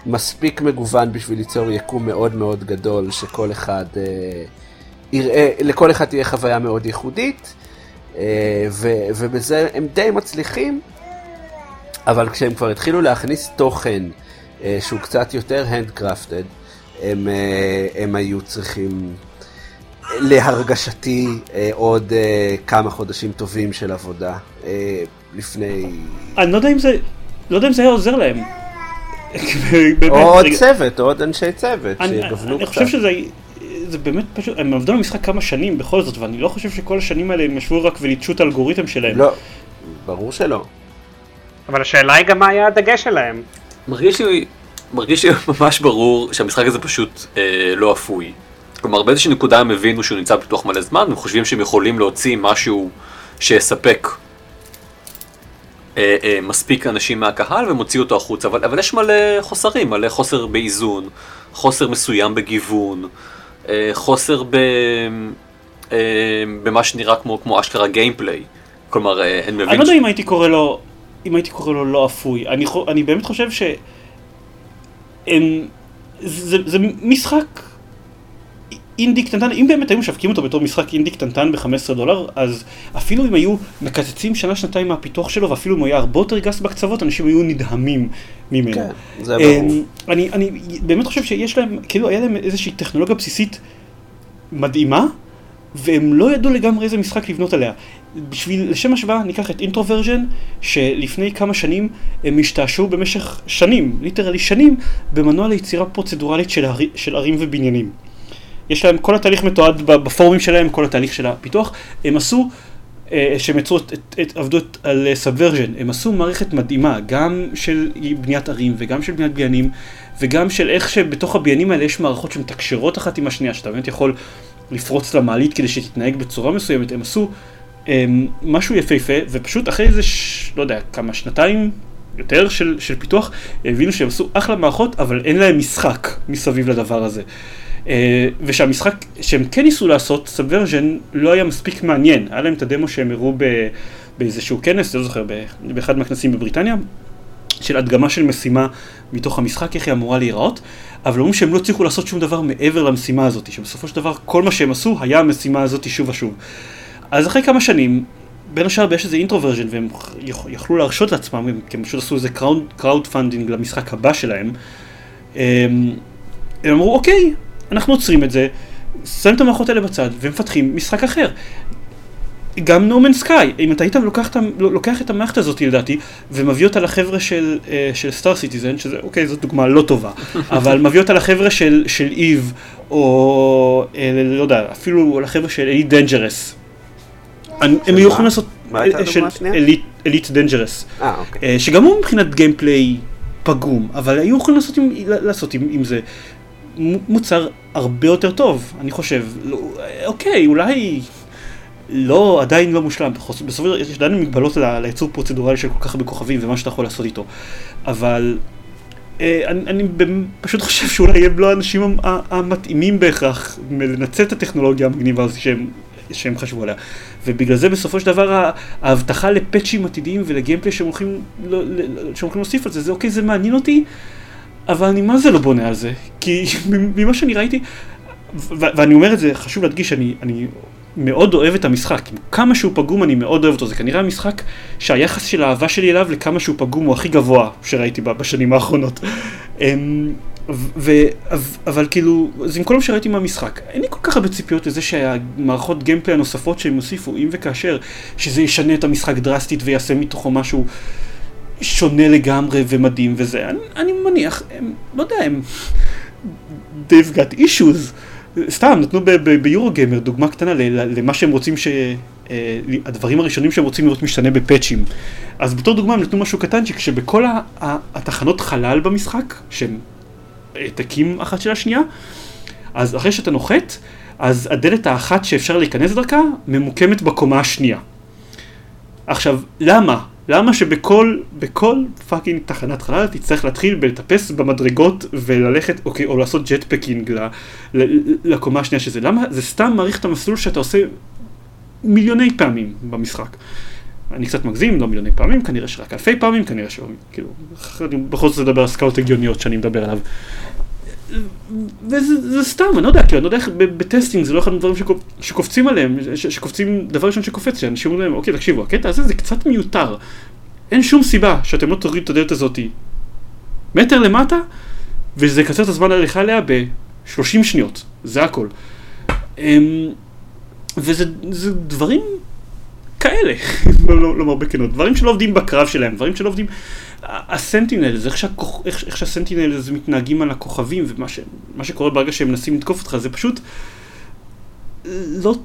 מספיק מגוון בשביל ליצור יקום מאוד מאוד גדול, שכל אחד אה, יראה, לכל אחד תהיה חוויה מאוד ייחודית, אה, ו, ובזה הם די מצליחים, אבל כשהם כבר התחילו להכניס תוכן אה, שהוא קצת יותר handcrafted, הם, אה, הם היו צריכים להרגשתי אה, עוד אה, כמה חודשים טובים של עבודה אה, לפני... אני לא יודע אם זה, לא יודע אם זה היה עוזר להם. או עוד צוות, או עוד אנשי צוות שיגוונו קצת. אני חושב שזה... זה באמת פשוט, הם עבדו במשחק כמה שנים בכל זאת, ואני לא חושב שכל השנים האלה הם ישבו רק וליטשו את האלגוריתם שלהם. לא, ברור שלא. אבל השאלה היא גם מה היה הדגש שלהם. מרגיש לי, מרגיש לי ממש ברור שהמשחק הזה פשוט אה, לא אפוי. כלומר באיזושהי נקודה הם הבינו שהוא נמצא בפיתוח מלא זמן, הם חושבים שהם יכולים להוציא משהו שיספק אה, אה, מספיק אנשים מהקהל והם הוציאו אותו החוצה, אבל, אבל יש מלא חוסרים, מלא חוסר באיזון, חוסר מסוים בגיוון, אה, חוסר ב, אה, במה שנראה כמו, כמו אשכרה גיימפליי. כלומר, אה, אני מבין... אני לא יודע ש... אם הייתי קורא לו, אם הייתי קורא לו לא אפוי, אני, אני באמת חושב ש... הם, זה, זה משחק אינדי קטנטן, אם באמת היו משווקים אותו בתור משחק אינדי קטנטן ב-15 דולר, אז אפילו אם היו מקצצים שנה שנתיים מהפיתוח שלו, ואפילו אם הוא היה הרבה יותר גס בקצוות, אנשים היו נדהמים ממנו. כן, זה ברור. אמ, אני, אני באמת חושב שיש להם, כאילו היה להם איזושהי טכנולוגיה בסיסית מדהימה, והם לא ידעו לגמרי איזה משחק לבנות עליה. בשביל, לשם השוואה, ניקח את Introversion, שלפני כמה שנים הם השתעשעו במשך שנים, literally שנים, במנוע ליצירה פרוצדורלית של, הר... של ערים ובניינים. יש להם, כל התהליך מתועד בפורומים שלהם, כל התהליך של הפיתוח, הם עשו, אה, שהם יצרו, את, את, עבדו על Subversion, הם עשו מערכת מדהימה, גם של בניית ערים וגם של בניית בניינים, וגם של איך שבתוך הבניינים האלה יש מערכות שמתקשרות אחת עם השנייה, שאתה באמת יכול לפרוץ למעלית כדי שתתנהג בצורה מסוימת, הם עשו הם, משהו יפהפה, ופשוט אחרי איזה, ש... לא יודע, כמה שנתיים יותר של, של פיתוח, הבינו שהם עשו אחלה מערכות, אבל אין להם משחק מסביב לדבר הזה. אה, ושהמשחק שהם כן ניסו לעשות, Subversion, לא היה מספיק מעניין. היה להם את הדמו שהם הראו באיזשהו כנס, לא זוכר, באחד מהכנסים בבריטניה, של הדגמה של משימה מתוך המשחק, איך היא אמורה להיראות, אבל אומרים שהם לא הצליחו לעשות שום דבר מעבר למשימה הזאת, שבסופו של דבר כל מה שהם עשו היה המשימה הזאת שוב ושוב. אז אחרי כמה שנים, בין השאר יש איזה Introversion והם יכלו להרשות לעצמם, כי הם פשוט עשו איזה crowdfunding למשחק הבא שלהם, הם, הם אמרו אוקיי, אנחנו עוצרים את זה, שמים את המערכות האלה בצד ומפתחים משחק אחר. גם No Man's Sky, אם אתה היית לוקח, לוקח את המערכת הזאת לדעתי ומביא אותה לחבר'ה של, אה, של Star Citizen, שזה אוקיי זו דוגמה לא טובה, אבל מביא אותה לחבר'ה של, של EVE, או אה, לא יודע, אפילו לחבר'ה של Elite Dangerous. הם היו יכולים לעשות, של Elite Dangerous, אה, אוקיי. שגם הוא מבחינת gameplay פגום, אבל היו יכולים לעשות עם, לעשות עם, עם זה מוצר הרבה יותר טוב, אני חושב. לא, אוקיי, אולי לא, עדיין לא מושלם, בסופו של דבר יש עדיין מגבלות לייצור פרוצדורלי של כל כך הרבה כוכבים ומה שאתה יכול לעשות איתו, אבל אה, אני, אני פשוט חושב שאולי הם לא האנשים המתאימים בהכרח לנצל את הטכנולוגיה המגניבה הזאת שהם, שהם חשבו עליה. ובגלל זה בסופו של דבר ההבטחה לפאצ'ים עתידיים ולגיימפלי שהם הולכים, לא, שהם הולכים להוסיף על זה, זה אוקיי, זה מעניין אותי, אבל אני מה זה לא בונה על זה, כי ממה שאני ראיתי, ואני אומר את זה, חשוב להדגיש, אני, אני מאוד אוהב את המשחק, כמה שהוא פגום אני מאוד אוהב אותו, זה כנראה המשחק שהיחס של האהבה שלי אליו לכמה שהוא פגום הוא הכי גבוה שראיתי בשנים האחרונות. אמ, ו, אבל כאילו, זה עם כל מה שראיתי מהמשחק, אין לי כל כך הרבה ציפיות לזה שהמערכות גיימפלי הנוספות שהם הוסיפו, אם וכאשר, שזה ישנה את המשחק דרסטית ויעשה מתוכו משהו שונה לגמרי ומדהים וזה, אני, אני מניח, הם, לא יודע, הם... they've got issues. סתם, נתנו ביורו גיימר דוגמה קטנה למה שהם רוצים ש... אה, הדברים הראשונים שהם רוצים לראות משתנה בפאצ'ים. אז בתור דוגמה הם נתנו משהו קטנצ'יק, שבכל התחנות חלל במשחק, שהם העתקים אחת של השנייה, אז אחרי שאתה נוחת, אז הדלת האחת שאפשר להיכנס דרכה, ממוקמת בקומה השנייה. עכשיו, למה? למה שבכל בכל fucking תחנת חלל תצטרך להתחיל בלטפס במדרגות וללכת, אוקיי, או לעשות jetpacking לקומה השנייה שזה, למה? זה סתם מאריך את המסלול שאתה עושה מיליוני פעמים במשחק. אני קצת מגזים, לא מיליוני פעמים, כנראה שרק אלפי פעמים, כנראה שלא, כאילו, בכל זאת לדבר על סקאלות הגיוניות שאני מדבר עליו. וזה סתם, אני לא יודע, כאילו, אני לא יודע איך ב testing זה לא אחד הדברים שקופצים עליהם, שקופצים, דבר ראשון שקופץ, שאנשים אומרים להם, אוקיי, תקשיבו, הקטע הזה זה קצת מיותר. אין שום סיבה שאתם לא תורידו את הדלת הזאתי מטר למטה, וזה יקצר את הזמן ההליכה עליה ב-30 שניות, זה הכל. אמ, וזה דברים כאלה, לא לומר בכנות, דברים שלא עובדים בקרב שלהם, דברים שלא עובדים... הסנטינלס, איך, שהכוח, איך, איך שהסנטינלס מתנהגים על הכוכבים ומה ש, שקורה ברגע שהם מנסים לתקוף אותך זה פשוט לא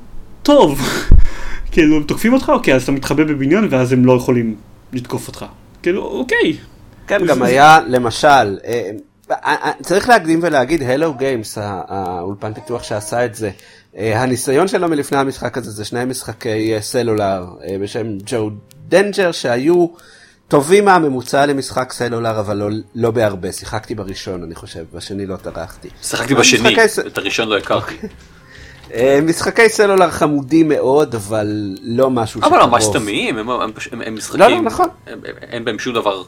טוב. כאילו הם תוקפים אותך, אוקיי, אז אתה מתחבא בבניין ואז הם לא יכולים לתקוף אותך. כאילו, אוקיי. כן, גם היה, למשל, אה, אה, אה, צריך להקדים ולהגיד, Hello Games, האולפן פיתוח שעשה את זה, הניסיון שלו מלפני המשחק הזה זה שני משחקי סלולר בשם Joe Danger שהיו טובים מהממוצע למשחק סלולר, אבל לא, לא בהרבה. שיחקתי בראשון, אני חושב, בשני לא טרחתי. שיחקתי בשני, את הראשון לא הכרתי. אה, משחקי סלולר חמודים מאוד, אבל לא משהו שקרוב. אבל ממש תמיים, הם, הם, הם, הם משחקים, לא, לא, נכון. אין בהם שום דבר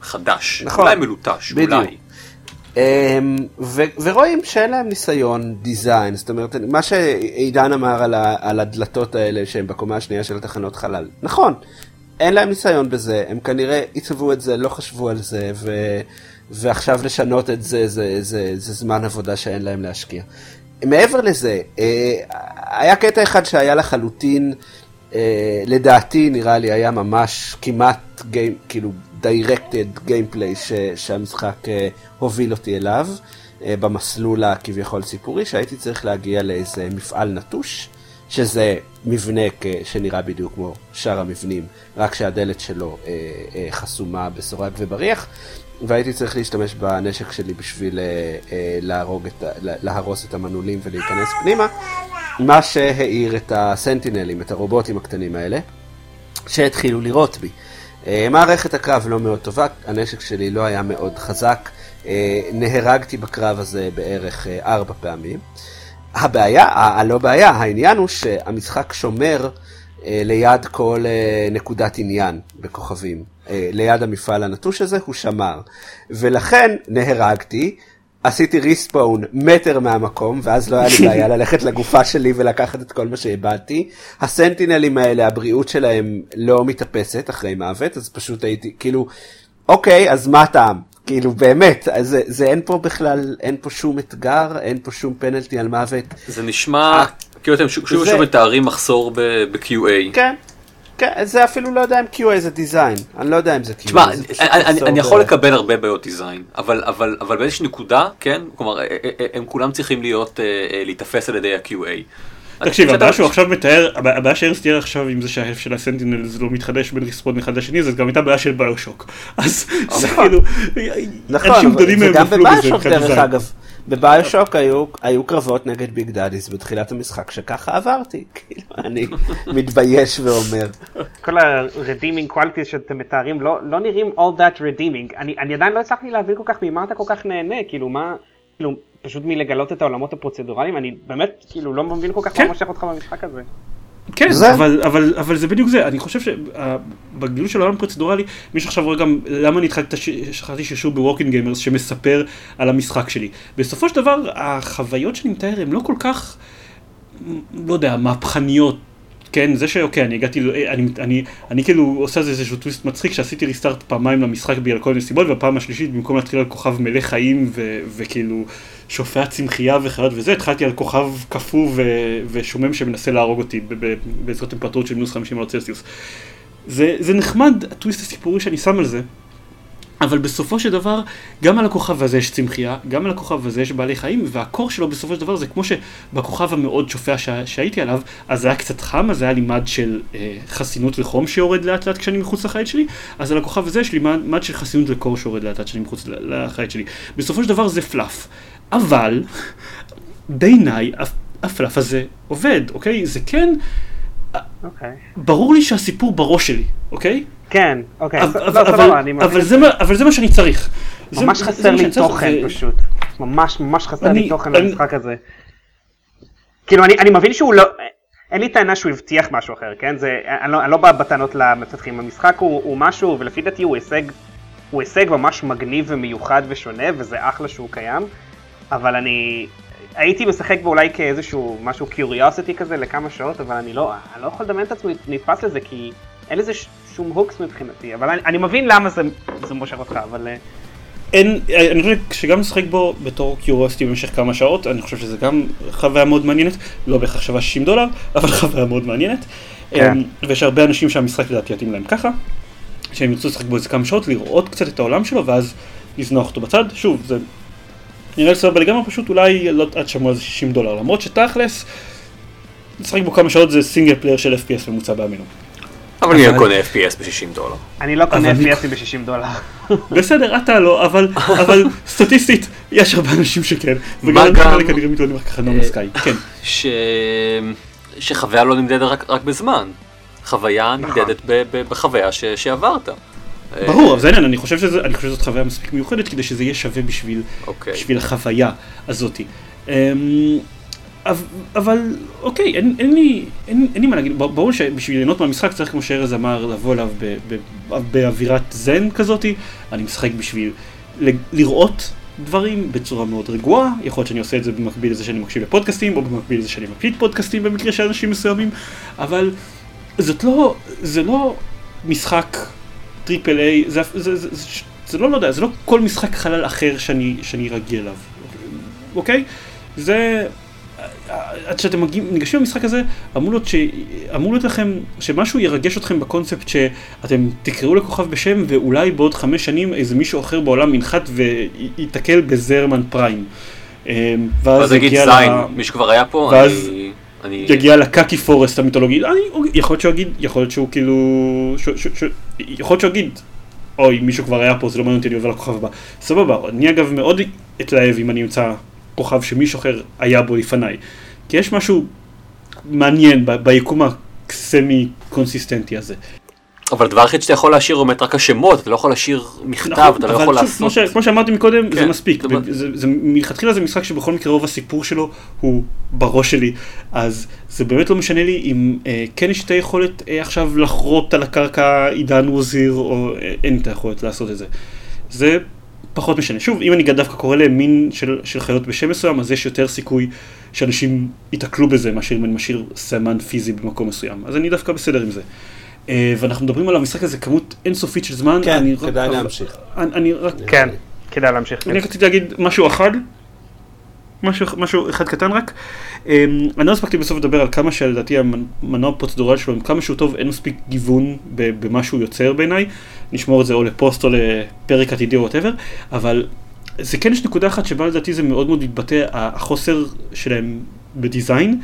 חדש. נכון. אולי מלוטש, בדיוק. אולי. אמ, ורואים שאין להם ניסיון דיזיין, זאת אומרת, מה שעידן אמר על, על הדלתות האלה שהן בקומה השנייה של התחנות חלל, נכון, אין להם ניסיון בזה, הם כנראה עיצבו את זה, לא חשבו על זה, ו... ועכשיו לשנות את זה, זה, זה, זה, זמן עבודה שאין להם להשקיע. מעבר לזה, היה קטע אחד שהיה לחלוטין, לדעתי נראה לי היה ממש כמעט גיים, כאילו directed gameplay שהמשחק הוביל אותי אליו. במסלול הכביכול סיפורי, שהייתי צריך להגיע לאיזה מפעל נטוש, שזה מבנה שנראה בדיוק כמו שאר המבנים, רק שהדלת שלו אה, אה, חסומה בסורג ובריח, והייתי צריך להשתמש בנשק שלי בשביל אה, אה, להרוג את, להרוס את המנעולים ולהיכנס פנימה, מה שהאיר את הסנטינלים, את הרובוטים הקטנים האלה, שהתחילו לירות בי. אה, מערכת הקרב לא מאוד טובה, הנשק שלי לא היה מאוד חזק, אה, נהרגתי בקרב הזה בערך אה, ארבע פעמים. הבעיה, הלא בעיה, העניין הוא שהמשחק שומר אה, ליד כל אה, נקודת עניין בכוכבים. אה, ליד המפעל הנטוש הזה הוא שמר. ולכן נהרגתי, עשיתי ריספון מטר מהמקום, ואז לא היה לי בעיה ללכת לגופה שלי ולקחת את כל מה שאיבדתי. הסנטינלים האלה, הבריאות שלהם לא מתאפסת אחרי מוות, אז פשוט הייתי, כאילו, אוקיי, אז מה הטעם? כאילו באמת, זה, זה אין פה בכלל, אין פה שום אתגר, אין פה שום פנלטי על מוות. זה נשמע כאילו אתם שוב ושוב מתארים מחסור ב-QA. כן. כן, זה אפילו לא יודע אם QA זה דיזיין, אני לא יודע אם זה QA. תשמע, אני, אני יכול לקבל הרבה בעיות דיזיין, אבל, אבל, אבל באיזושהי נקודה, כן, כלומר, הם כולם צריכים להיות, להיתפס על ידי ה-QA. תקשיב, הבעיה שהוא עכשיו מתאר, הבעיה שארס תיאר עכשיו עם זה שההלף של הסנטינל זה לא מתחדש בין ריספון אחד לשני, זה גם הייתה בעיה של ביושוק. אז זה נכון. כאילו, נכון, וגם בביושוק דרך אגב. בביושוק היו, היו קרבות נגד ביג דאדיס בתחילת המשחק שככה עברתי, כאילו אני מתבייש ואומר. כל ה-redeeming qualities שאתם מתארים לא, לא נראים all that redeeming, אני, אני עדיין לא הצלחתי להבין כל כך ממה אתה כל כך נהנה, כאילו מה, כאילו פשוט מלגלות את העולמות הפרוצדורליים, אני באמת כאילו לא מבין כל כך כן. מה מושך אותך במשחק הזה. כן, זה... אבל, אבל, אבל זה בדיוק זה, אני חושב שבגילוי של העולם פרוצדורלי, מי שעכשיו רואה גם למה אני התחלתי שרשור בווקינג גיימרס שמספר על המשחק שלי. בסופו של דבר, החוויות שאני מתאר הן לא כל כך, לא יודע, מהפכניות. כן, זה שאוקיי, אני הגעתי, אני, אני, אני כאילו עושה איזשהו טוויסט מצחיק שעשיתי ריסטארט פעמיים למשחק בגלל כל מיני סיבות, והפעם השלישית במקום להתחיל על כוכב מלא חיים ו, וכאילו שופע צמחייה וחיות וזה, התחלתי על כוכב קפוא ו- ושומם שמנסה להרוג אותי בעזרת טמפרטורות של מינוס 50 מעלות צלסיוס. זה, זה נחמד, הטוויסט הסיפורי שאני שם על זה, אבל בסופו של דבר, גם על הכוכב הזה יש צמחייה, גם על הכוכב הזה יש בעלי חיים, והקור שלו בסופו של דבר זה כמו שבכוכב המאוד שופע שה, שהייתי עליו, אז זה היה קצת חם, אז היה לי מד של אה, חסינות וחום שיורד לאט לאט כשאני מחוץ לחיית שלי, אז על הכוכב הזה יש לי מד, מד של חסינות וקור שיורד לאט לאט כשאני מחוץ לחיית שלי. בסופו של דבר זה פלאף. אבל בעיניי הפלאף הזה עובד, אוקיי? זה כן... אוקיי. ברור לי שהסיפור בראש שלי, אוקיי? כן, אוקיי. אבל זה מה שאני צריך. ממש חסר לי תוכן פשוט. ממש ממש חסר לי תוכן למשחק הזה. כאילו אני מבין שהוא לא... אין לי טענה שהוא הבטיח משהו אחר, כן? זה, אני לא, אני לא בא בטענות למפתחים. המשחק הוא, הוא משהו, ולפי דעתי הוא הישג, הוא הישג ממש מגניב ומיוחד ושונה, וזה אחלה שהוא קיים. אבל אני הייתי משחק בו אולי כאיזשהו משהו קיוריוסיטי כזה לכמה שעות, אבל אני לא, אני לא יכול לדמיין את עצמי נתפס לזה, כי אין לזה שום הוקס מבחינתי, אבל אני, אני מבין למה זה, זה מושך אותך, אבל... אה, אין, אני חושב שגם לשחק בו בתור curiosity במשך כמה שעות, אני חושב שזה גם חוויה מאוד מעניינת, לא בהכרח שווה 60 דולר, אבל חוויה מאוד מעניינת. כן. אמ, ויש הרבה אנשים שהמשחק לדעתי יתאים להם ככה, שהם ירצו לשחק בו איזה כמה שעות, לראות קצת את העולם שלו, ואז לזנוח אותו בצד. שוב, זה נראה לי סבבה לגמרי, פשוט אולי לא עד שמוע איזה 60 דולר, למרות שתכלס, לשחק בו כמה שעות זה single player של FPS ממוצע בימינו. אבל אני לא קונה FPS ב-60 דולר. אני לא קונה FPS ב-60 דולר. בסדר, אתה לא, אבל סטטיסטית, יש הרבה אנשים שכן. וגם האלה כנראה מתלוננים רק ככה נורא סקאי, כן. שחוויה לא נמדדת רק בזמן. חוויה נכון. נמדדת בחוויה שעברת. ברור, אבל זה העניין, אני חושב שזאת חוויה מספיק מיוחדת כדי שזה יהיה שווה בשביל, okay. אוקיי. בשביל החוויה הזאתי. Um, אבל אוקיי, אין, אין, לי, אין, אין לי מה להגיד, ברור שבשביל ליהנות מהמשחק צריך כמו שארז אמר לבוא אליו באווירת זן כזאתי, אני משחק בשביל לראות דברים בצורה מאוד רגועה, יכול להיות שאני עושה את זה במקביל לזה שאני מקשיב לפודקאסטים, או במקביל לזה שאני מקליט פודקאסטים במקרה של אנשים מסוימים, אבל זאת לא, זה לא משחק triple A, זה, זה, זה, זה, זה לא, לא יודע, זה לא כל משחק חלל אחר שאני, שאני רגיל אליו, אוקיי? זה, עד שאתם מגיעים, ניגשים למשחק הזה, אמור להיות, ש... אמור להיות לכם, שמשהו ירגש אתכם בקונספט שאתם תקראו לכוכב בשם ואולי בעוד חמש שנים איזה מישהו אחר בעולם ינחת וייתקל בזרמן פריים. ואז יגיד זין, מי שכבר היה פה, ואז אני... אני... יגיע לקקי פורסט המיתולוגי, אני, יכול להיות שהוא יגיד, יכול להיות שהוא כאילו, ש, ש, ש, יכול להיות שהוא יגיד, אוי מישהו כבר היה פה זה לא מעניין אותי אני עובר לכוכב הבא, סבבה, אני אגב מאוד אתלהב אם אני אמצא כוכב שמישהו אחר היה בו לפניי, כי יש משהו מעניין ביקום הסמי קונסיסטנטי הזה. אבל הדבר היחיד שאתה יכול להשאיר הוא רק השמות, אתה לא יכול להשאיר מכתב, נכון, אתה לא יכול לעשות... כמו, ש, כמו שאמרתי מקודם, כן, זה מספיק. זה, זה, מלכתחילה זה משחק שבכל מקרה רוב הסיפור שלו הוא בראש שלי, אז זה באמת לא משנה לי אם אה, כן יש את היכולת אה, עכשיו לחרוט על הקרקע עידן וזיר, או אה, אין את היכולת לעשות את זה. זה פחות משנה. שוב, אם אני דווקא קורא להם מין של, של חיות בשם מסוים, אז יש יותר סיכוי שאנשים ייתקלו בזה, מאשר אם אני משאיר סמן פיזי במקום מסוים. אז אני דווקא בסדר עם זה. אה, ואנחנו מדברים על המשחק הזה כמות אינסופית של זמן. כן, כדאי להמשיך. אני רק... כן, כדאי להמשיך. אני רציתי להגיד משהו אחד, משהו, משהו אחד קטן רק. אה, אני לא הספקתי בסוף לדבר על כמה שלדעתי המנוע הפרוצדורלי שלו, כמה שהוא טוב, אין מספיק גיוון במה שהוא יוצר בעיניי. נשמור את זה או לפוסט או לפרק עתידי או whatever, אבל זה כן יש נקודה אחת שבה לדעתי זה מאוד מאוד מתבטא, החוסר שלהם ב design.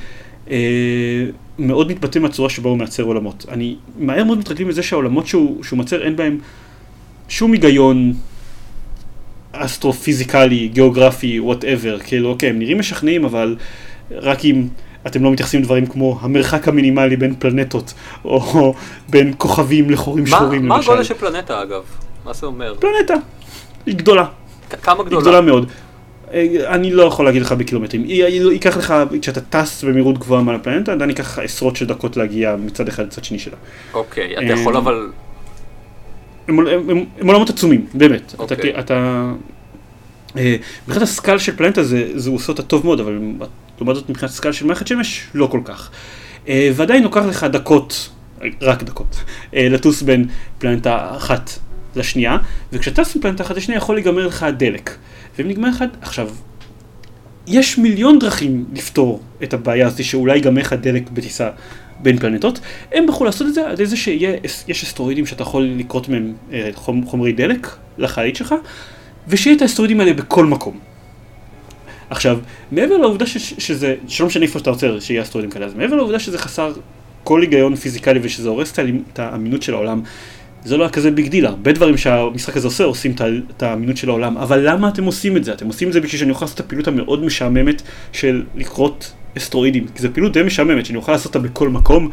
אה, מאוד מתבטא מהצורה שבה הוא מייצר עולמות. אני מהר מאוד מתרגלים לזה שהעולמות שהוא, שהוא מייצר אין בהם שום היגיון אסטרופיזיקלי, גיאוגרפי, whatever. כאילו, אוקיי, הם נראים משכנעים, אבל רק אם אתם לא מתייחסים לדברים כמו המרחק המינימלי בין פלנטות, או בין כוכבים לחורים שחורים למשל. מה הגודל של פלנטה אגב? מה זה אומר? פלנטה. היא גדולה. כמה גדולה? היא גדולה מאוד. אה, אני לא יכול להגיד לך בקילומטרים, ייקח לך, כשאתה טס במהירות גבוהה מעל הפלנטה, עדיין ייקח לך עשרות של דקות להגיע מצד אחד לצד שני שלה. אוקיי, אתה יכול אבל... הם עולמות עצומים, באמת. אוקיי. אתה... אה, מבחינת הסקל של פלנטה זה עושה אותה טוב מאוד, אבל לעומת זאת מבחינת הסקל של מערכת שמש, לא כל כך. אה, ועדיין לוקח לך דקות, רק דקות, לטוס בין פלנטה אחת לשנייה, וכשאתה טס מפלנטה אחת לשנייה יכול להיגמר לך הדלק. ואם נגמר אחד, עכשיו, יש מיליון דרכים לפתור את הבעיה הזאת שאולי ייגמר לך דלק בטיסה בין פלנטות, הם בחרו לעשות את זה על ידי זה שיש אסטרואידים שאתה יכול לקרות מהם אה, חומרי דלק לחיית שלך, ושיהיה את האסטרואידים האלה בכל מקום. עכשיו, מעבר לעובדה ש, שזה, שלא משנה איפה שאתה רוצה שיהיה אסטרואידים כאלה, אז מעבר לעובדה שזה חסר כל היגיון פיזיקלי ושזה הורס את האמינות של העולם, זה לא היה כזה big deal, הרבה דברים שהמשחק הזה עושה הורסים את האמינות של העולם, אבל למה אתם עושים את זה? אתם עושים את זה בשביל שאני אוכל לעשות את הפעילות המאוד משעממת של לכרות אסטרואידים, כי זו פעילות די משעממת שאני אוכל לעשות אותה בכל מקום,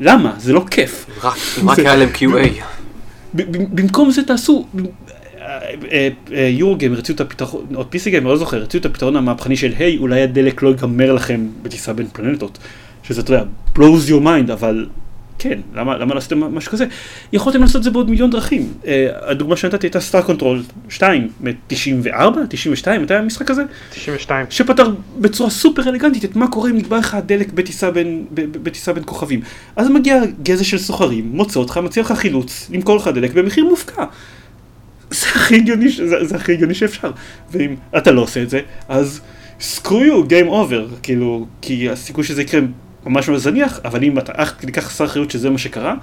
למה? זה לא כיף. רק היה להם QA. במקום זה תעשו, Eurogamer הציעו את הפתרון, או PC Gamer, לא זוכר, הציעו את הפתרון המהפכני של היי, אולי הדלק לא ייגמר לכם בטיסה בין פלנטות, שזה אתה יודע, blows your mind, אבל כן, למה, למה לעשות משהו כזה? יכולתם לעשות את זה בעוד מיליון דרכים. Uh, הדוגמה שנתתי הייתה Star Control 2 מ-94, 92, מתי היה המשחק הזה? 92. שפתר בצורה סופר אלגנטית את מה קורה אם נגמר לך דלק בטיסה בין, בטיסה בין כוכבים. אז מגיע גזע של סוחרים, מוצא אותך, מציע לך חילוץ, למכור לך דלק במחיר מופקע. זה הכי הגיוני, זה, זה הכי הגיוני שאפשר. ואם אתה לא עושה את זה, אז screw you, game over, כאילו, כי הסיכוי שזה יקרה ממש ממש זניח, אבל אם אתה אך תיקח חסר אחריות שזה מה שקרה,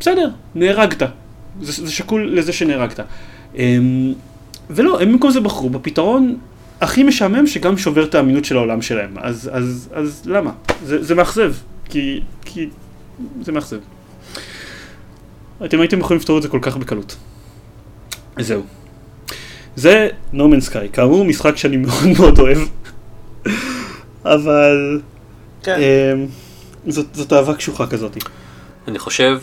בסדר, נהרגת. זה, זה שקול לזה שנהרגת. אמ, ולא, הם במקום זה בחרו בפתרון הכי משעמם שגם שובר את האמינות של העולם שלהם. אז, אז, אז למה? זה, זה מאכזב. כי, כי זה מאכזב. אתם הייתם יכולים לפתור את זה כל כך בקלות. זהו. זה Man's Sky, כאמור משחק שאני מאוד מאוד אוהב, אבל כן. אמ, זאת, זאת אהבה קשוחה כזאת. אני חושב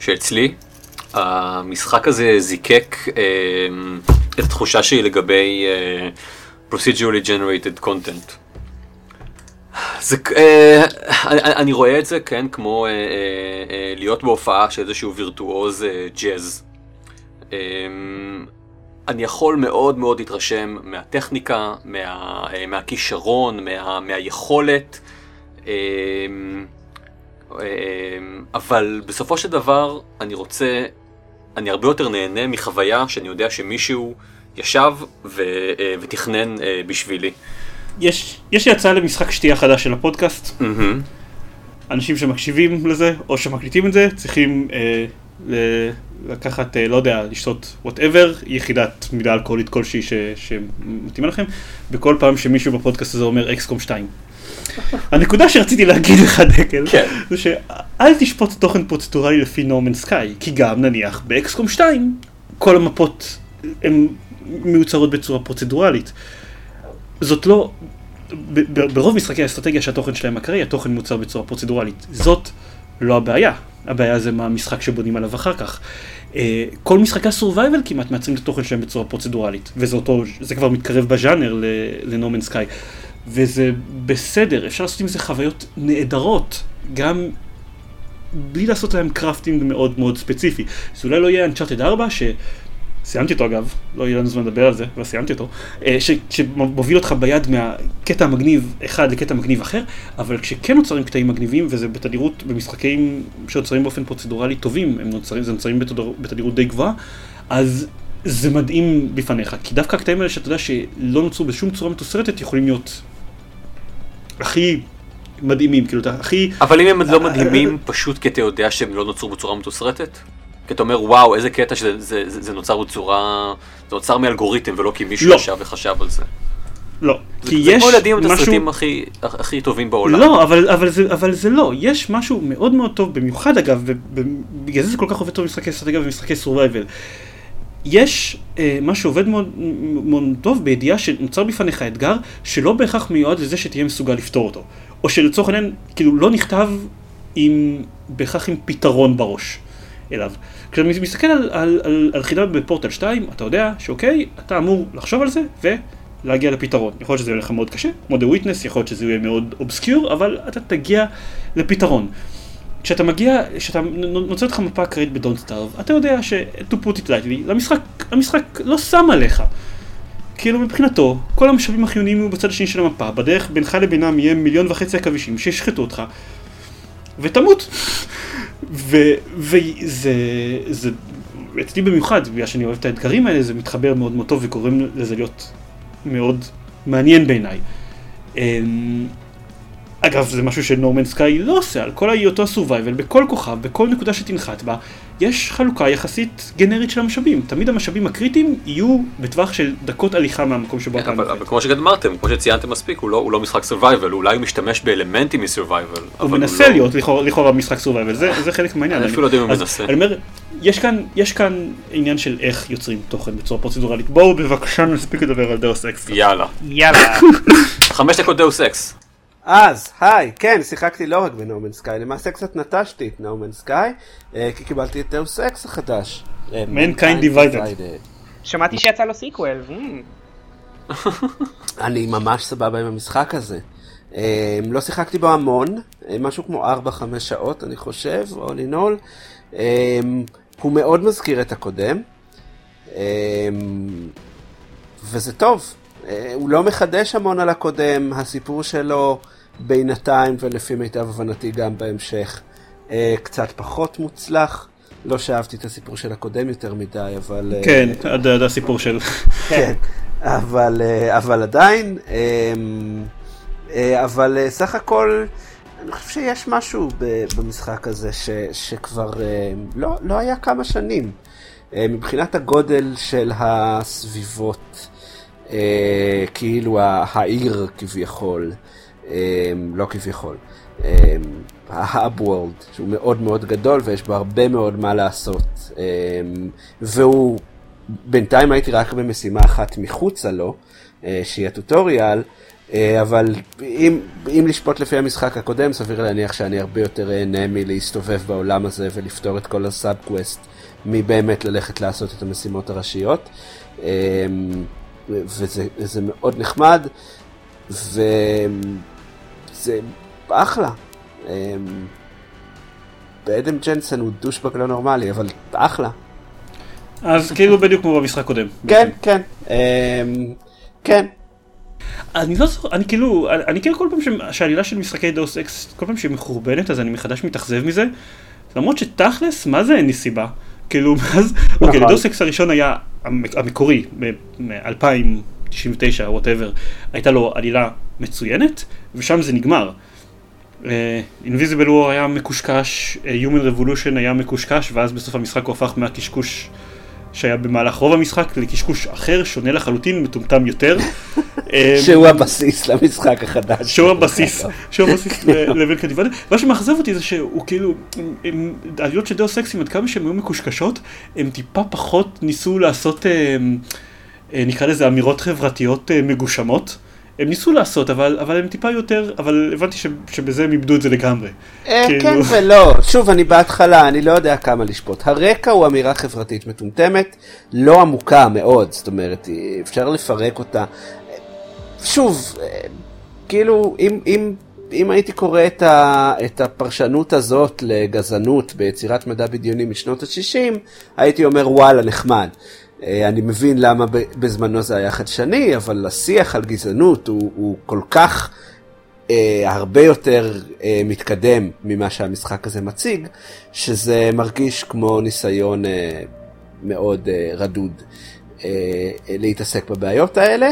שאצלי המשחק הזה זיקק אה, את התחושה שלי לגבי אה, procedurally generated content. זה, אה, אני, אני רואה את זה, כן, כמו אה, אה, אה, להיות בהופעה של איזשהו וירטואוז אה, ג'אז. אה, אני יכול מאוד מאוד להתרשם מהטכניקה, מה, אה, מהכישרון, מה, מהיכולת אמ, אמ, אבל בסופו של דבר אני רוצה, אני הרבה יותר נהנה מחוויה שאני יודע שמישהו ישב ו, אה, ותכנן אה, בשבילי. יש, יש לי הצעה למשחק שתייה חדש של הפודקאסט. Mm-hmm. אנשים שמקשיבים לזה, או שמקליטים את זה, צריכים אה, ל- לקחת, אה, לא יודע, לשתות whatever, יחידת מידה אלכוהולית כלשהי ש- שמתאימה לכם, בכל פעם שמישהו בפודקאסט הזה אומר XCOM 2. הנקודה שרציתי להגיד לך דקל, כן. זה שאל תשפוט תוכן פרוצדורלי לפי No Man's Sky, כי גם נניח ב XCOM 2 כל המפות הן מיוצרות בצורה פרוצדורלית. זאת לא, ברוב משחקי האסטרטגיה שהתוכן שלהם אקראי, התוכן מיוצר בצורה פרוצדורלית. זאת לא הבעיה, הבעיה זה מה המשחק שבונים עליו אחר כך. אה, כל משחקי הסורווייבל כמעט מייצרים את התוכן שלהם בצורה פרוצדורלית, וזה אותו, זה כבר מתקרב בז'אנר לנומן סקאי. וזה בסדר, אפשר לעשות עם זה חוויות נהדרות, גם בלי לעשות להם קרפטינג מאוד מאוד ספציפי. זה אולי לא יהיה Uncharted 4, שסיימתי אותו אגב, לא יהיה לנו זמן לדבר על זה, אבל סיימתי אותו, אה, ש... שמוביל אותך ביד מהקטע המגניב אחד לקטע מגניב אחר, אבל כשכן נוצרים קטעים מגניבים, וזה בתדירות, במשחקים שנוצרים באופן פרוצדורלי טובים, הם נוצרים, זה נוצרים בתדירות די גבוהה, אז זה מדהים בפניך, כי דווקא הקטעים האלה שאתה יודע שלא נוצרו בשום צורה מתוסרטת יכולים להיות הכי מדהימים, כאילו, הכי... אבל אם הם לא מדהימים, פשוט כי אתה יודע שהם לא נוצרו בצורה מתוסרטת? כי אתה אומר, וואו, איזה קטע שזה זה, זה, זה נוצר בצורה... זה נוצר מאלגוריתם ולא כי מישהו לא. ישב וחשב על זה. לא, זה, כי זה יש כמו ילדים משהו... את הסרטים הכי, הכי טובים בעולם. לא, אבל, אבל, זה, אבל זה לא, יש משהו מאוד מאוד טוב, במיוחד אגב, ובגלל זה זה כל כך עובד טוב במשחקי אסטרטגיה ומשחקי סורווייבל. יש אה, מה שעובד מאוד, מאוד טוב בידיעה שנוצר בפניך אתגר שלא בהכרח מיועד לזה שתהיה מסוגל לפתור אותו. או שלצורך העניין, כאילו לא נכתב עם, בהכרח עם פתרון בראש אליו. כשאתה מסתכל על, על, על, על חידה בפורטל 2, אתה יודע שאוקיי, אתה אמור לחשוב על זה ולהגיע לפתרון. יכול להיות שזה יהיה לך מאוד קשה, כמו The Witness, יכול להיות שזה יהיה מאוד אובסקיור, אבל אתה תגיע לפתרון. כשאתה מגיע, כשאתה נוצר לך מפה אקראית ב-Don't Starve, אתה יודע ש- to put it lightly, המשחק, המשחק לא שם עליך. כאילו מבחינתו, כל המשאבים החיוניים יהיו בצד השני של המפה, בדרך בינך לבינם יהיה מיליון וחצי עכבישים שישחטו אותך, ותמות. וזה, זה, אצלי במיוחד, בגלל שאני אוהב את האתגרים האלה, זה מתחבר מאוד מאוד טוב וגורם לזה להיות מאוד מעניין בעיניי. אגב, זה משהו שנורמן סקאי לא עושה, על כל היותו הסורווייבל, בכל כוכב, בכל נקודה שתנחת בה, יש חלוקה יחסית גנרית של המשאבים. תמיד המשאבים הקריטיים יהיו בטווח של דקות הליכה מהמקום שבו אתה נוחת. אבל כמו שגמרתם, כמו שציינתם מספיק, הוא לא, הוא לא משחק survival, אולי הוא משתמש באלמנטים מ survival. הוא מנסה לא- להיות לכאורה משחק survival, זה, זה חלק מהעניין. אני אפילו לא יודע אם הוא מנסה. אני אומר, יש כאן, יש כאן עניין של איך יוצרים תוכן בצורה פרוצדורלית. בואו בבקשה נספיק לדבר על Deus Ex. יאללה. יאללה. חמש דקות Deus Ex. אז, היי, כן, שיחקתי לא רק ב No Man's Sky, למעשה קצת נטשתי את No Man's Sky, אה, כי קיבלתי את Deus Ex החדש. Mankind Divided. שמעתי שיצא לו sequel. אני ממש סבבה עם המשחק הזה. אה, לא שיחקתי בו המון, אה, משהו כמו 4-5 שעות אני חושב, all in all. הוא מאוד מזכיר את הקודם, וזה טוב. הוא לא מחדש המון על הקודם, הסיפור שלו בינתיים ולפי מיטב הבנתי גם בהמשך אה, קצת פחות מוצלח. לא שאהבתי את הסיפור של הקודם יותר מדי, אבל... אה, כן, עד הסיפור של... כן, אבל, אה, אבל עדיין, אבל סך הכל, אני חושב שיש משהו במשחק הזה ש, שכבר לא, לא היה כמה שנים. מבחינת הגודל של הסביבות, כאילו העיר כביכול. אמ, לא כביכול, אמ, וורלד, שהוא מאוד מאוד גדול ויש בו הרבה מאוד מה לעשות. אמ, והוא, בינתיים הייתי רק במשימה אחת מחוצה לו, אה, שהיא הטוטוריאל, אה, אבל אם, אם לשפוט לפי המשחק הקודם, סביר להניח שאני הרבה יותר אהנה מלהסתובב בעולם הזה ולפתור את כל הסאב קווסט, מבאמת ללכת לעשות את המשימות הראשיות. וזה מאוד נחמד. ו... זה אחלה. אמ, ו Adam Jensen הוא douchebag לא נורמלי, אבל אחלה. אז כאילו בדיוק כמו במשחק קודם. כן, כן. אמ, כן. אני לא זוכר, אני כאילו, אני כאילו כל פעם שהעלילה של משחקי Deus Ex, כל פעם שהיא מחורבנת אז אני מחדש מתאכזב מזה. למרות שתכלס, מה זה אין לי סיבה? כאילו, מאז, אוקיי, נכון. Deus Ex הראשון היה המקורי, ב-2000. 99, whatever, הייתה לו עלילה מצוינת, ושם זה נגמר. Invisible אה, War היה מקושקש, אה, Human Revolution היה מקושקש, ואז בסוף המשחק הוא הפך מהקשקוש שהיה במהלך רוב המשחק לקשקוש אחר, שונה לחלוטין, מטומטם יותר. שהוא הבסיס למשחק החדש. שהוא הבסיס, שהוא הבסיס ל Mankind Divided. מה שמאכזב אותי זה שהוא כאילו, העליות של דאוס אקסים עד כמה שהן היו מקושקשות, הם טיפה פחות ניסו לעשות, אה, אה, נקרא לזה אמירות חברתיות אה, מגושמות. הם ניסו לעשות, אבל, אבל הם טיפה יותר, אבל הבנתי ש, שבזה הם איבדו את זה לגמרי. אה, כאילו... כן ולא, שוב, אני בהתחלה, אני לא יודע כמה לשפוט. הרקע הוא אמירה חברתית מטומטמת, לא עמוקה מאוד, זאת אומרת, אפשר לפרק אותה. שוב, אה, כאילו, אם, אם, אם הייתי קורא את, ה, את הפרשנות הזאת לגזענות ביצירת מדע בדיוני משנות ה-60, הייתי אומר וואלה, נחמד. אה, אני מבין למה בזמנו זה היה חדשני, אבל השיח על גזענות הוא, הוא כל כך אה, הרבה יותר אה, מתקדם ממה שהמשחק הזה מציג, שזה מרגיש כמו ניסיון אה, מאוד אה, רדוד אה, אה, להתעסק בבעיות האלה.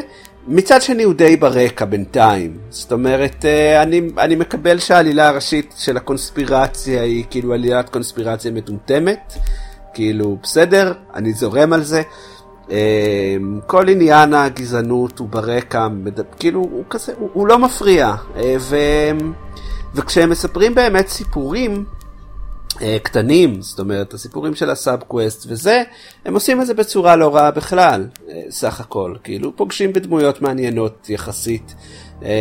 מצד שני הוא די ברקע בינתיים, זאת אומרת, אה, אני, אני מקבל שהעלילה הראשית של הקונספירציה היא כאילו עלילת קונספירציה מטומטמת. כאילו, בסדר, אני זורם על זה. אמ, כל עניין הגזענות הוא ברקע, כאילו, הוא כזה, הוא, הוא לא מפריע. אה, ו, וכשהם מספרים באמת סיפורים, אה, קטנים, זאת אומרת, הסיפורים של הסאב קווסט וזה, הם עושים את זה בצורה לא רעה בכלל, אה, סך הכל. כאילו, פוגשים בדמויות מעניינות יחסית,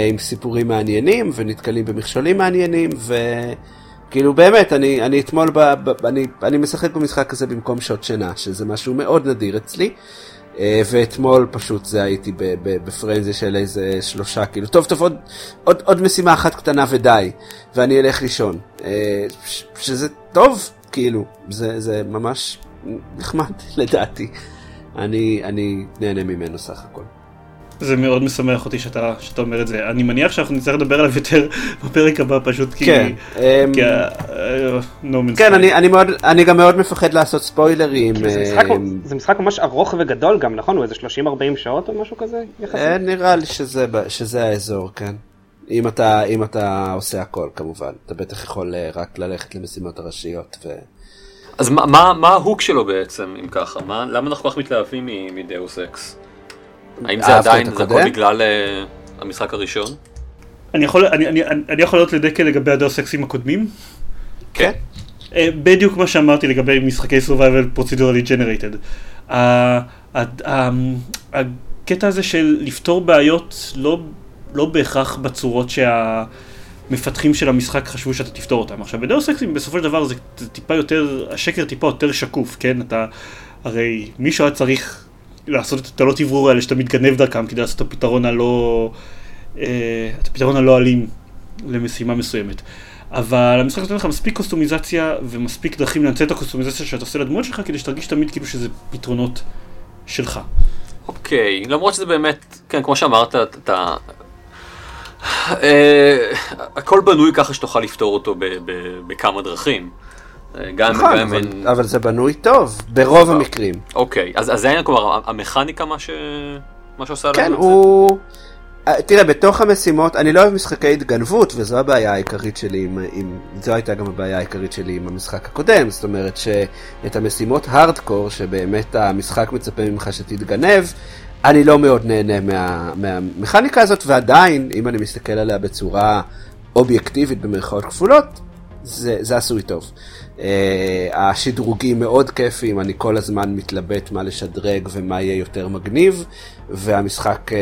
עם סיפורים מעניינים, ונתקלים במכשולים מעניינים, ו... כאילו באמת, אני, אני אתמול, ב, ב, אני, אני משחק במשחק הזה במקום שעות שינה, שזה משהו מאוד נדיר אצלי. אה, ואתמול פשוט זה הייתי בפרנזיה של איזה שלושה, כאילו, טוב, טוב, עוד, עוד, עוד משימה אחת קטנה ודי, ואני אלך לישון. אה, שזה טוב, כאילו, זה, זה ממש נחמד לדעתי. אני, אני נהנה ממנו סך הכל. זה מאוד משמח אותי שאתה, שאתה אומר את זה. אני מניח שאנחנו נצטרך לדבר עליו יותר בפרק הבא פשוט כי... כן. כי... Um, כן, אני, אני, מאוד, אני גם מאוד מפחד לעשות ספוילרים. זה משחק, um, זה משחק ממש ארוך וגדול גם, נכון? הוא איזה 30-40 שעות או משהו כזה? יחסית? אה, נראה לי שזה, שזה האזור, כן. אם אתה, אם אתה עושה הכל כמובן. אתה בטח יכול אה, רק ללכת למשימות הראשיות. ו... אז מה, מה, מה ה hook שלו בעצם, אם ככה? מה, למה אנחנו כל כך מתלהבים מ Deus Ex? האם זה עדיין, זה הכל בגלל אה, המשחק הראשון? אני יכול, אני, אני, אני יכול להיות לדקל לגבי ה Deus Ex ים הקודמים? כן. אה, בדיוק מה שאמרתי לגבי משחקי survival procedurally generated. הקטע הזה של לפתור בעיות לא, לא בהכרח בצורות שהמפתחים של המשחק חשבו שאתה תפתור אותם. עכשיו בדאוס אקסים בסופו של דבר זה טיפה יותר, השקר טיפה יותר שקוף, כן? אתה, הרי מישהו היה צריך לעשות את התעלות אוורור האלה שאתה מתגנב דרכם כדי לעשות את הפתרון הלא, אה, את הפתרון הלא אלים למשימה מסוימת. אבל המשחק נותן לך מספיק קוסטומיזציה ומספיק דרכים לנצל את הקוסטומיזציה שאתה עושה לדמות שלך כדי שתרגיש תמיד כאילו שזה פתרונות שלך. אוקיי, okay, למרות שזה באמת, כן, כמו שאמרת, אתה... אה, הכל בנוי ככה שתוכל לפתור אותו בכמה דרכים. גם, נכון, גם אבל, אין... אבל זה בנוי טוב, ברוב דבר. המקרים. אוקיי, אז, אז זה היה כלומר המכניקה מה, ש... מה שעושה כן, הוא... אה, תראה, בתוך המשימות, אני לא אוהב משחקי התגנבות, וזו הבעיה העיקרית שלי עם, עם... זו הייתה גם הבעיה העיקרית שלי עם המשחק הקודם, זאת אומרת שאת המשימות הארדקור, שבאמת המשחק מצפה ממך שתתגנב, אני לא מאוד נהנה מה, מהמכניקה הזאת, ועדיין, אם אני מסתכל עליה בצורה אובייקטיבית במרכאות כפולות, זה, זה עשוי טוב. Uh, השדרוגים מאוד כיפים, אני כל הזמן מתלבט מה לשדרג ומה יהיה יותר מגניב, והמשחק uh, uh,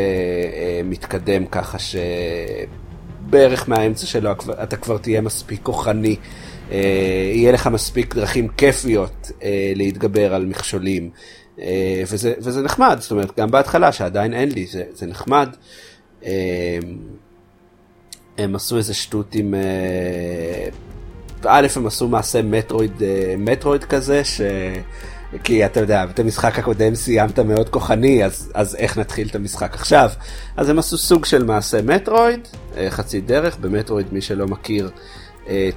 מתקדם ככה שבערך מהאמצע שלו אתה כבר תהיה מספיק כוחני, uh, יהיה לך מספיק דרכים כיפיות uh, להתגבר על מכשולים, uh, וזה, וזה נחמד, זאת אומרת, גם בהתחלה שעדיין אין לי, זה, זה נחמד. Uh, הם עשו איזה שטות עם... א', הם עשו מעשה מטרואיד, אה, מטרואיד כזה, ש... כי אתה יודע, את המשחק הקודם סיימת מאוד כוחני, אז, אז איך נתחיל את המשחק עכשיו? אז הם עשו סוג של מעשה מטרואיד, אה, חצי דרך, במטרואיד מי שלא מכיר,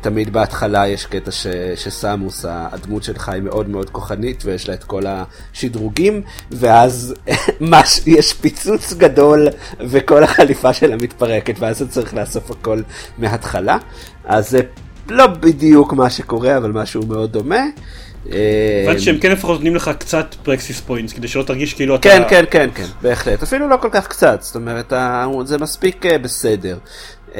תמיד בהתחלה יש קטע ש, שסמוס, הדמות שלך היא מאוד מאוד כוחנית ויש לה את כל השדרוגים, ואז מש, יש פיצוץ גדול וכל החליפה שלה מתפרקת, ואז אתה צריך לאסוף הכל מההתחלה. אז זה לא בדיוק מה שקורה, אבל משהו מאוד דומה. הבנתי שהם כן לפחות נותנים לך קצת פרקסיס פוינטס כדי שלא תרגיש כאילו אתה... כן, כן, כן, כן, בהחלט. אפילו לא כל כך קצת, זאת אומרת, זה מספיק אה, בסדר. אמ,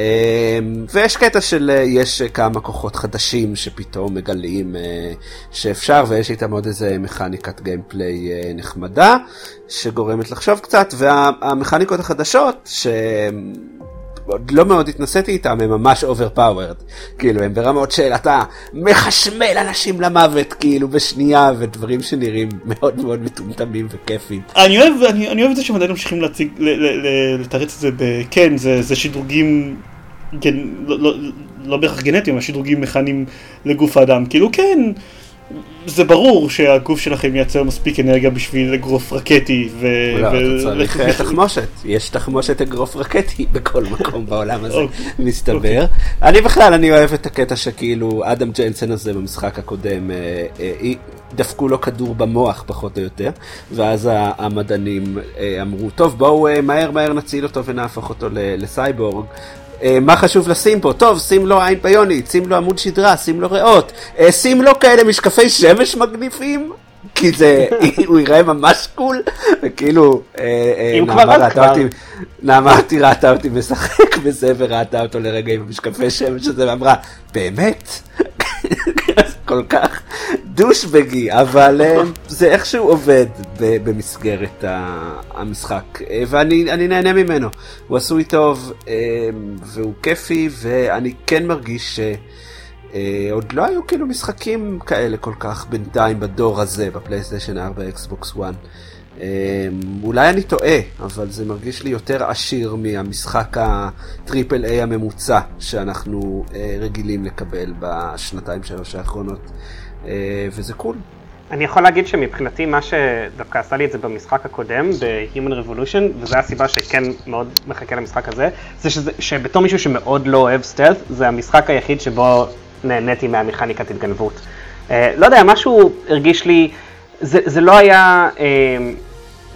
ויש קטע של, אה, יש כמה כוחות חדשים שפתאום מגלים אה, שאפשר, ויש איתם עוד איזה מכניקת gameplay נחמדה, שגורמת לחשוב קצת, והמכניקות החדשות, עוד לא מאוד התנסיתי איתם, הם ממש overpowered. כאילו, הם ברמות של אתה מחשמל אנשים למוות, כאילו, בשנייה, ודברים שנראים מאוד מאוד מטומטמים וכיפים. אני אוהב, אני, אני אוהב את זה שהם עדיין ממשיכים להציג, לתרץ את זה ב... כן, זה, זה שדרוגים, כן, לא, לא, לא בהכרח גנטיים, אבל שדרוגים מכניים לגוף האדם. כאילו, כן. זה ברור שהגוף שלכם מייצר מספיק אנרגיה בשביל אגרוף רקטי ו... לא, אתה צריך אה, תחמושת, יש תחמושת אגרוף רקטי בכל מקום בעולם הזה, אוקיי. מסתבר. אני בכלל, אני אוהב את הקטע שכאילו אדם ג'יינסן הזה במשחק הקודם, אה, אה, דפקו לו כדור במוח פחות או יותר, ואז המדענים אמרו, טוב בואו מהר מהר נציל אותו ונהפוך אותו לסייבורג. אה, מה חשוב לשים פה? טוב, שים לו עין ביונית, שים לו עמוד שדרה, שים לו ריאות, אה, שים לו כאלה משקפי שמש מגניפים, כי זה, הוא יראה ממש קול, וכאילו, אה, נעמה ראתה אותי, נעמה אותי ראתה אותי משחק בזה, וראתה אותו לרגע עם המשקפי שמש הזה, ואמרה, באמת? כל כך דושבגי, אבל אה, זה איכשהו עובד במסגרת המשחק, אה, ואני נהנה ממנו. הוא עשוי טוב אה, והוא כיפי, ואני כן מרגיש שעוד לא היו כאילו משחקים כאלה כל כך בינתיים בדור הזה, בפלייסטיישן 4, אקסבוקס 1. אולי אני טועה, אבל זה מרגיש לי יותר עשיר מהמשחק ה triple A הממוצע שאנחנו רגילים לקבל בשנתיים שלוש האחרונות. אה, וזה קול. אני יכול להגיד שמבחינתי מה שדווקא עשה לי את זה במשחק הקודם, ב-Human Revolution, וזו הסיבה שכן מאוד מחכה למשחק הזה, זה שזה, שבתור מישהו שמאוד לא אוהב סטלט, זה המשחק היחיד שבו נהניתי מהמכניקת התגנבות. אה, לא יודע, משהו הרגיש לי, זה, זה לא היה אה,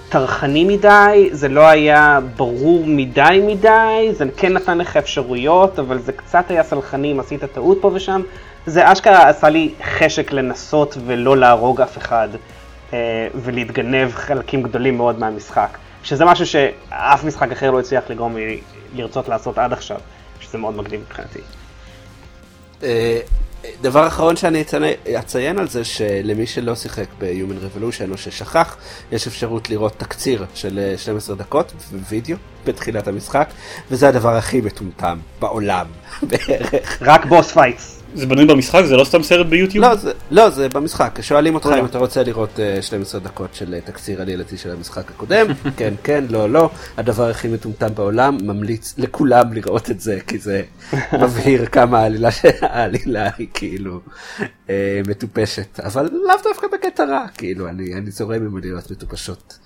טרחני מדי, זה לא היה ברור מדי מדי, זה כן נתן לך אפשרויות, אבל זה קצת היה סלחני אם עשית טעות פה ושם. זה אשכרה עשה לי חשק לנסות ולא להרוג אף אחד אה, ולהתגנב חלקים גדולים מאוד מהמשחק. שזה משהו שאף משחק אחר לא הצליח לגרום לי לרצות לעשות עד עכשיו, שזה מאוד מגניב מבחינתי. דבר אחרון שאני אציין על זה, שלמי שלא שיחק ב-Human Revolution או ששכח, יש אפשרות לראות תקציר של 12 אה, דקות ווידאו בתחילת המשחק, וזה הדבר הכי מטומטם בעולם בערך. רק boss fights. זה בנוי במשחק? זה לא סתם סרט ביוטיוב? לא, זה, לא, זה במשחק. שואלים אותך אם אתה רוצה לראות אה, אה, 12 דקות של אה, תקציר עלילתי של המשחק הקודם. כן, כן, לא, לא. הדבר הכי מטומטם בעולם, ממליץ לכולם לראות את זה, כי זה מבהיר כמה העלילה, העלילה היא כאילו אה, מטופשת. אבל לאו דווקא בקטע רע, כאילו, אני, אני זורם עם עלילות מטופשות.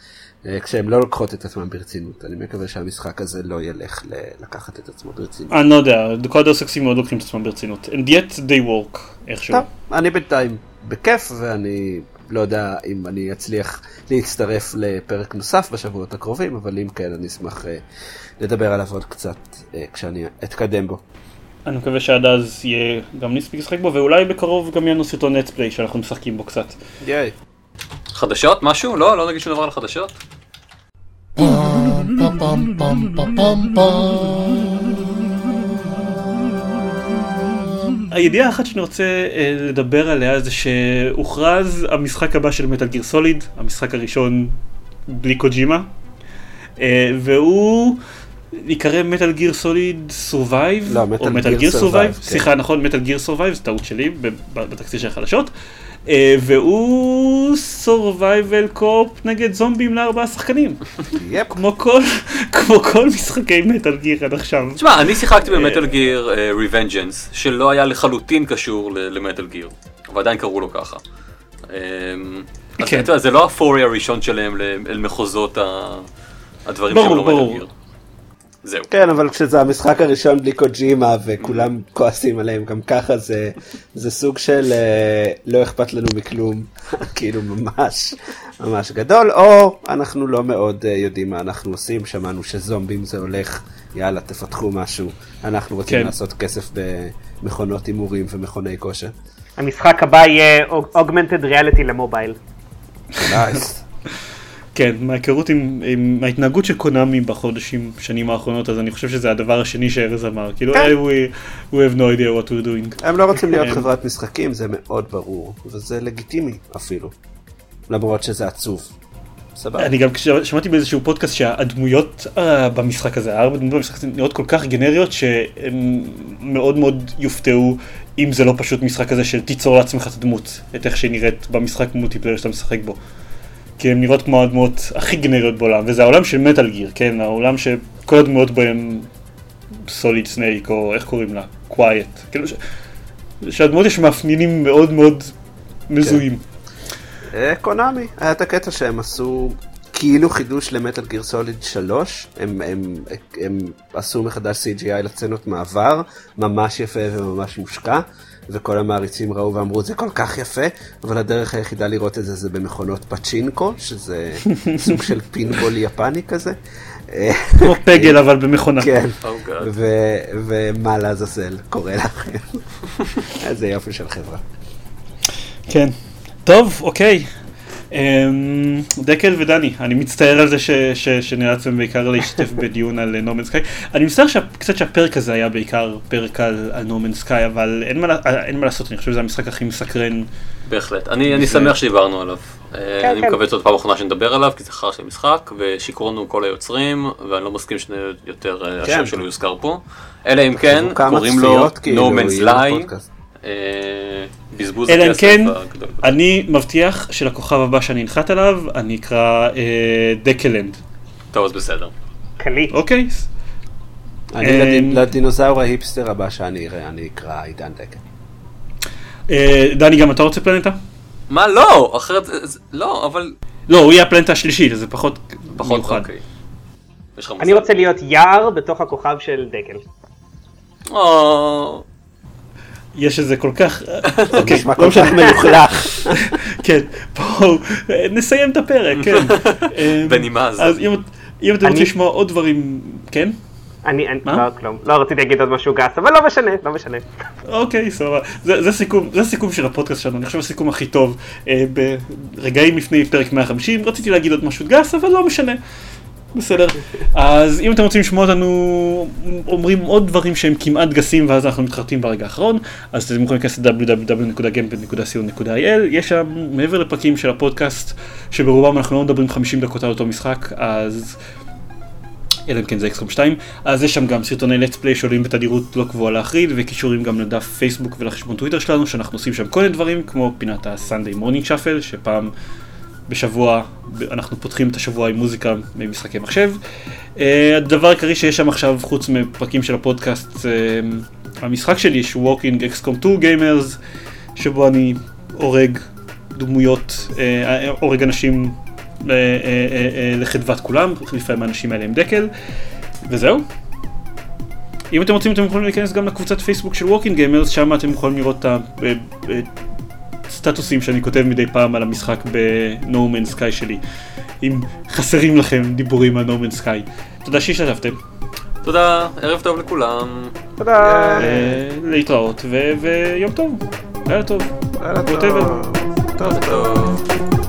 אה, כשהם לא לוקחות את עצמם ברצינות. אני מקווה שהמשחק הזה לא ילך לקחת את עצמו ברצינות. אני לא יודע, כל הסקסים מאוד לוקחים את עצמם ברצינות. And yet they work איכשהו. טוב, אני בינתיים בכיף ואני לא יודע אם אני אצליח להצטרף לפרק נוסף בשבועות הקרובים, אבל אם כן אני אשמח אה, לדבר עליו עוד קצת אה, כשאני אתקדם בו. אני מקווה שעד אז יהיה גם נספיק לשחק בו, ואולי בקרוב גם יהיה לנו סרטון נטפליי שאנחנו משחקים בו קצת. ייי. חדשות? משהו? לא? לא נגיד שום דבר על חדשות? הידיעה האחת שאני רוצה אה, לדבר עליה זה שהוכרז המשחק הבא של Metal Gear Solid, המשחק הראשון בלי קוג'ימה, אה, והוא ייקרא Metal Gear Solid Survive, לא, Metal Gear Survive, סליחה נכון Metal Gear Survive, זו טעות שלי בתקציר של החדשות. אה, והוא survival co-op נגד זומבים לארבעה שחקנים. כמו כל, כמו כל משחקי Metal Gear עד עכשיו. תשמע, אני שיחקתי ב Metal Gear Revengeance, שלא היה לחלוטין קשור ל Metal Gear, אבל עדיין קראו לו ככה. אמ, כן. זה לא ה foray הראשון שלהם אל מחוזות הדברים שהם לא Metal Gear. זהו. כן, אבל כשזה המשחק הראשון בלי קוג'ימה וכולם כועסים עליהם גם ככה זה, זה סוג של אה, לא אכפת לנו מכלום, כאילו ממש ממש גדול, או אנחנו לא מאוד אה, יודעים מה אנחנו עושים, שמענו שזומבים זה הולך, יאללה תפתחו משהו, אנחנו רוצים כן. לעשות כסף במכונות הימורים ומכוני כושר. המשחק הבא יהיה Augmented Reality למובייל. nice. כן, מההיכרות עם, עם ההתנהגות של קונאמי בחודשים, שנים האחרונות, אז אני חושב שזה הדבר השני שארז אמר. כאילו, כן. we, we have no idea what we're doing. הם לא רוצים להיות חברת משחקים, זה מאוד ברור, וזה לגיטימי אפילו. למרות שזה עצוב. סבבה. אני גם שמעתי באיזשהו פודקאסט שהדמויות uh, במשחק הזה, הארבע דמויות במשחק הזה נראות כל כך גנריות שהם מאוד מאוד יופתעו אם זה לא פשוט משחק כזה של תיצור לעצמך את הדמות, את איך שהיא נראית במשחק מולטיפלייר שאתה משחק בו. כי הן נראות כמו הדמות הכי גנריות בעולם, וזה העולם של מטאל גיר, כן? העולם שכל הדמויות בהם Solid Snake, או איך קוראים לה? Quiet. כאילו ש... שהדמות יש מאפיינים מאוד מאוד מזוהים. כן. אה, קונאמי, היה את הקטע שהם עשו כאילו חידוש ל Metal Gear Solid 3, הם, הם, הם עשו מחדש CGI לסצנות מעבר, ממש יפה וממש מושקע. וכל המעריצים ראו ואמרו זה כל כך יפה, אבל הדרך היחידה לראות את זה זה במכונות פצ'ינקו, שזה סוג של פינבול יפני כזה. כמו פגל אבל במכונה. כן, oh ומה לעזאזל קורה לכם. איזה יופי של חברה. כן, טוב, אוקיי. אמ, דקל ודני, אני מצטער על זה שנאלצתם בעיקר להשתתף בדיון על נורמן סקאי. אני מצטער קצת שהפרק הזה היה בעיקר פרק על נורמן סקאי, אבל אין מה לעשות, אני חושב שזה המשחק הכי מסקרן. בהחלט, אני שמח שדיברנו עליו. אה, כן, אני כן. מקווה שזאת פעם אחרונה שנדבר עליו, כי זה חרא של משחק, ושיקרו לנו כל היוצרים, ואני לא מסכים שיותר אה, השם שלו יוזכר פה. אלא אם כן, קוראים לו כאילו, No Man's Lie. בזבוז אלא אם כן, אני מבטיח שלכוכב הבא שאני אנחת עליו, אני אקרא אה, דקלנד. טוב, אז בסדר. קליט. אוקיי. אני אמ, לדינוזאור ההיפסטר הבא שאני אראה, אני אקרא עידן דקל. אה, דני, גם אתה רוצה פלנטה? מה, לא, אחרת, לא, אבל... לא, הוא יהיה הפלנטה השלישית, זה פחות מיוחד. אוקיי. אני רוצה להיות יער בתוך הכוכב של דקל. יש איזה כל כך, אוקיי, נשמע כל כך מלוכלך. כן, בואו נסיים את הפרק, כן. אמ, בנימה הזאת. אז אם אתם רוצים לשמוע עוד דברים, כן? אני, לא, כלום, לא רציתי להגיד עוד משהו גס, אבל לא משנה, לא משנה. אוקיי, סבבה. זה סיכום, זה סיכום של הפודקאסט שלנו, אני חושב הסיכום הכי טוב. אה, ברגעים לפני פרק 150, רציתי להגיד עוד משהו גס, אבל לא משנה. בסדר. אז אם אתם רוצים לשמוע אותנו אומרים עוד דברים שהם כמעט גסים ואז אנחנו מתחרטים ברגע האחרון, אז אתם יכולים להיכנס ל-www.gamepad.co.il, יש שם מעבר לפרקים של הפודקאסט, שברובם אנחנו לא מדברים 50 דקות על אותו משחק, אז... אלא אם כן זה XCOM 2, אז יש שם גם סרטוני let's play שעולים בתדירות לא קבועה להחריד, וקישורים גם לדף פייסבוק ולחשבון טוויטר שלנו, שאנחנו עושים שם כל מיני דברים, כמו פינת ה-Sunday Morning Shuffle, שפעם... בשבוע, אנחנו פותחים את השבוע עם מוזיקה ממשחקי מחשב. Uh, הדבר העיקרי שיש שם עכשיו, חוץ מפרקים של הפודקאסט, uh, המשחק שלי, שהוא Walking XCOM 2 Gamers, שבו אני הורג דמויות, uh, הורג אנשים לחדוות כולם, לפעמים האנשים האלה הם דקל, וזהו. אם אתם רוצים אתם יכולים להיכנס גם לקבוצת פייסבוק של Walking Gamers, שם אתם יכולים לראות את. סטטוסים שאני כותב מדי פעם על המשחק ב-No Man's Sky שלי. אם חסרים לכם דיבורים על No Man's Sky. תודה שהשתתפתם. תודה, ערב טוב לכולם. תודה. להתראות ויום טוב. לילה טוב. לילה טוב. טוב טוב.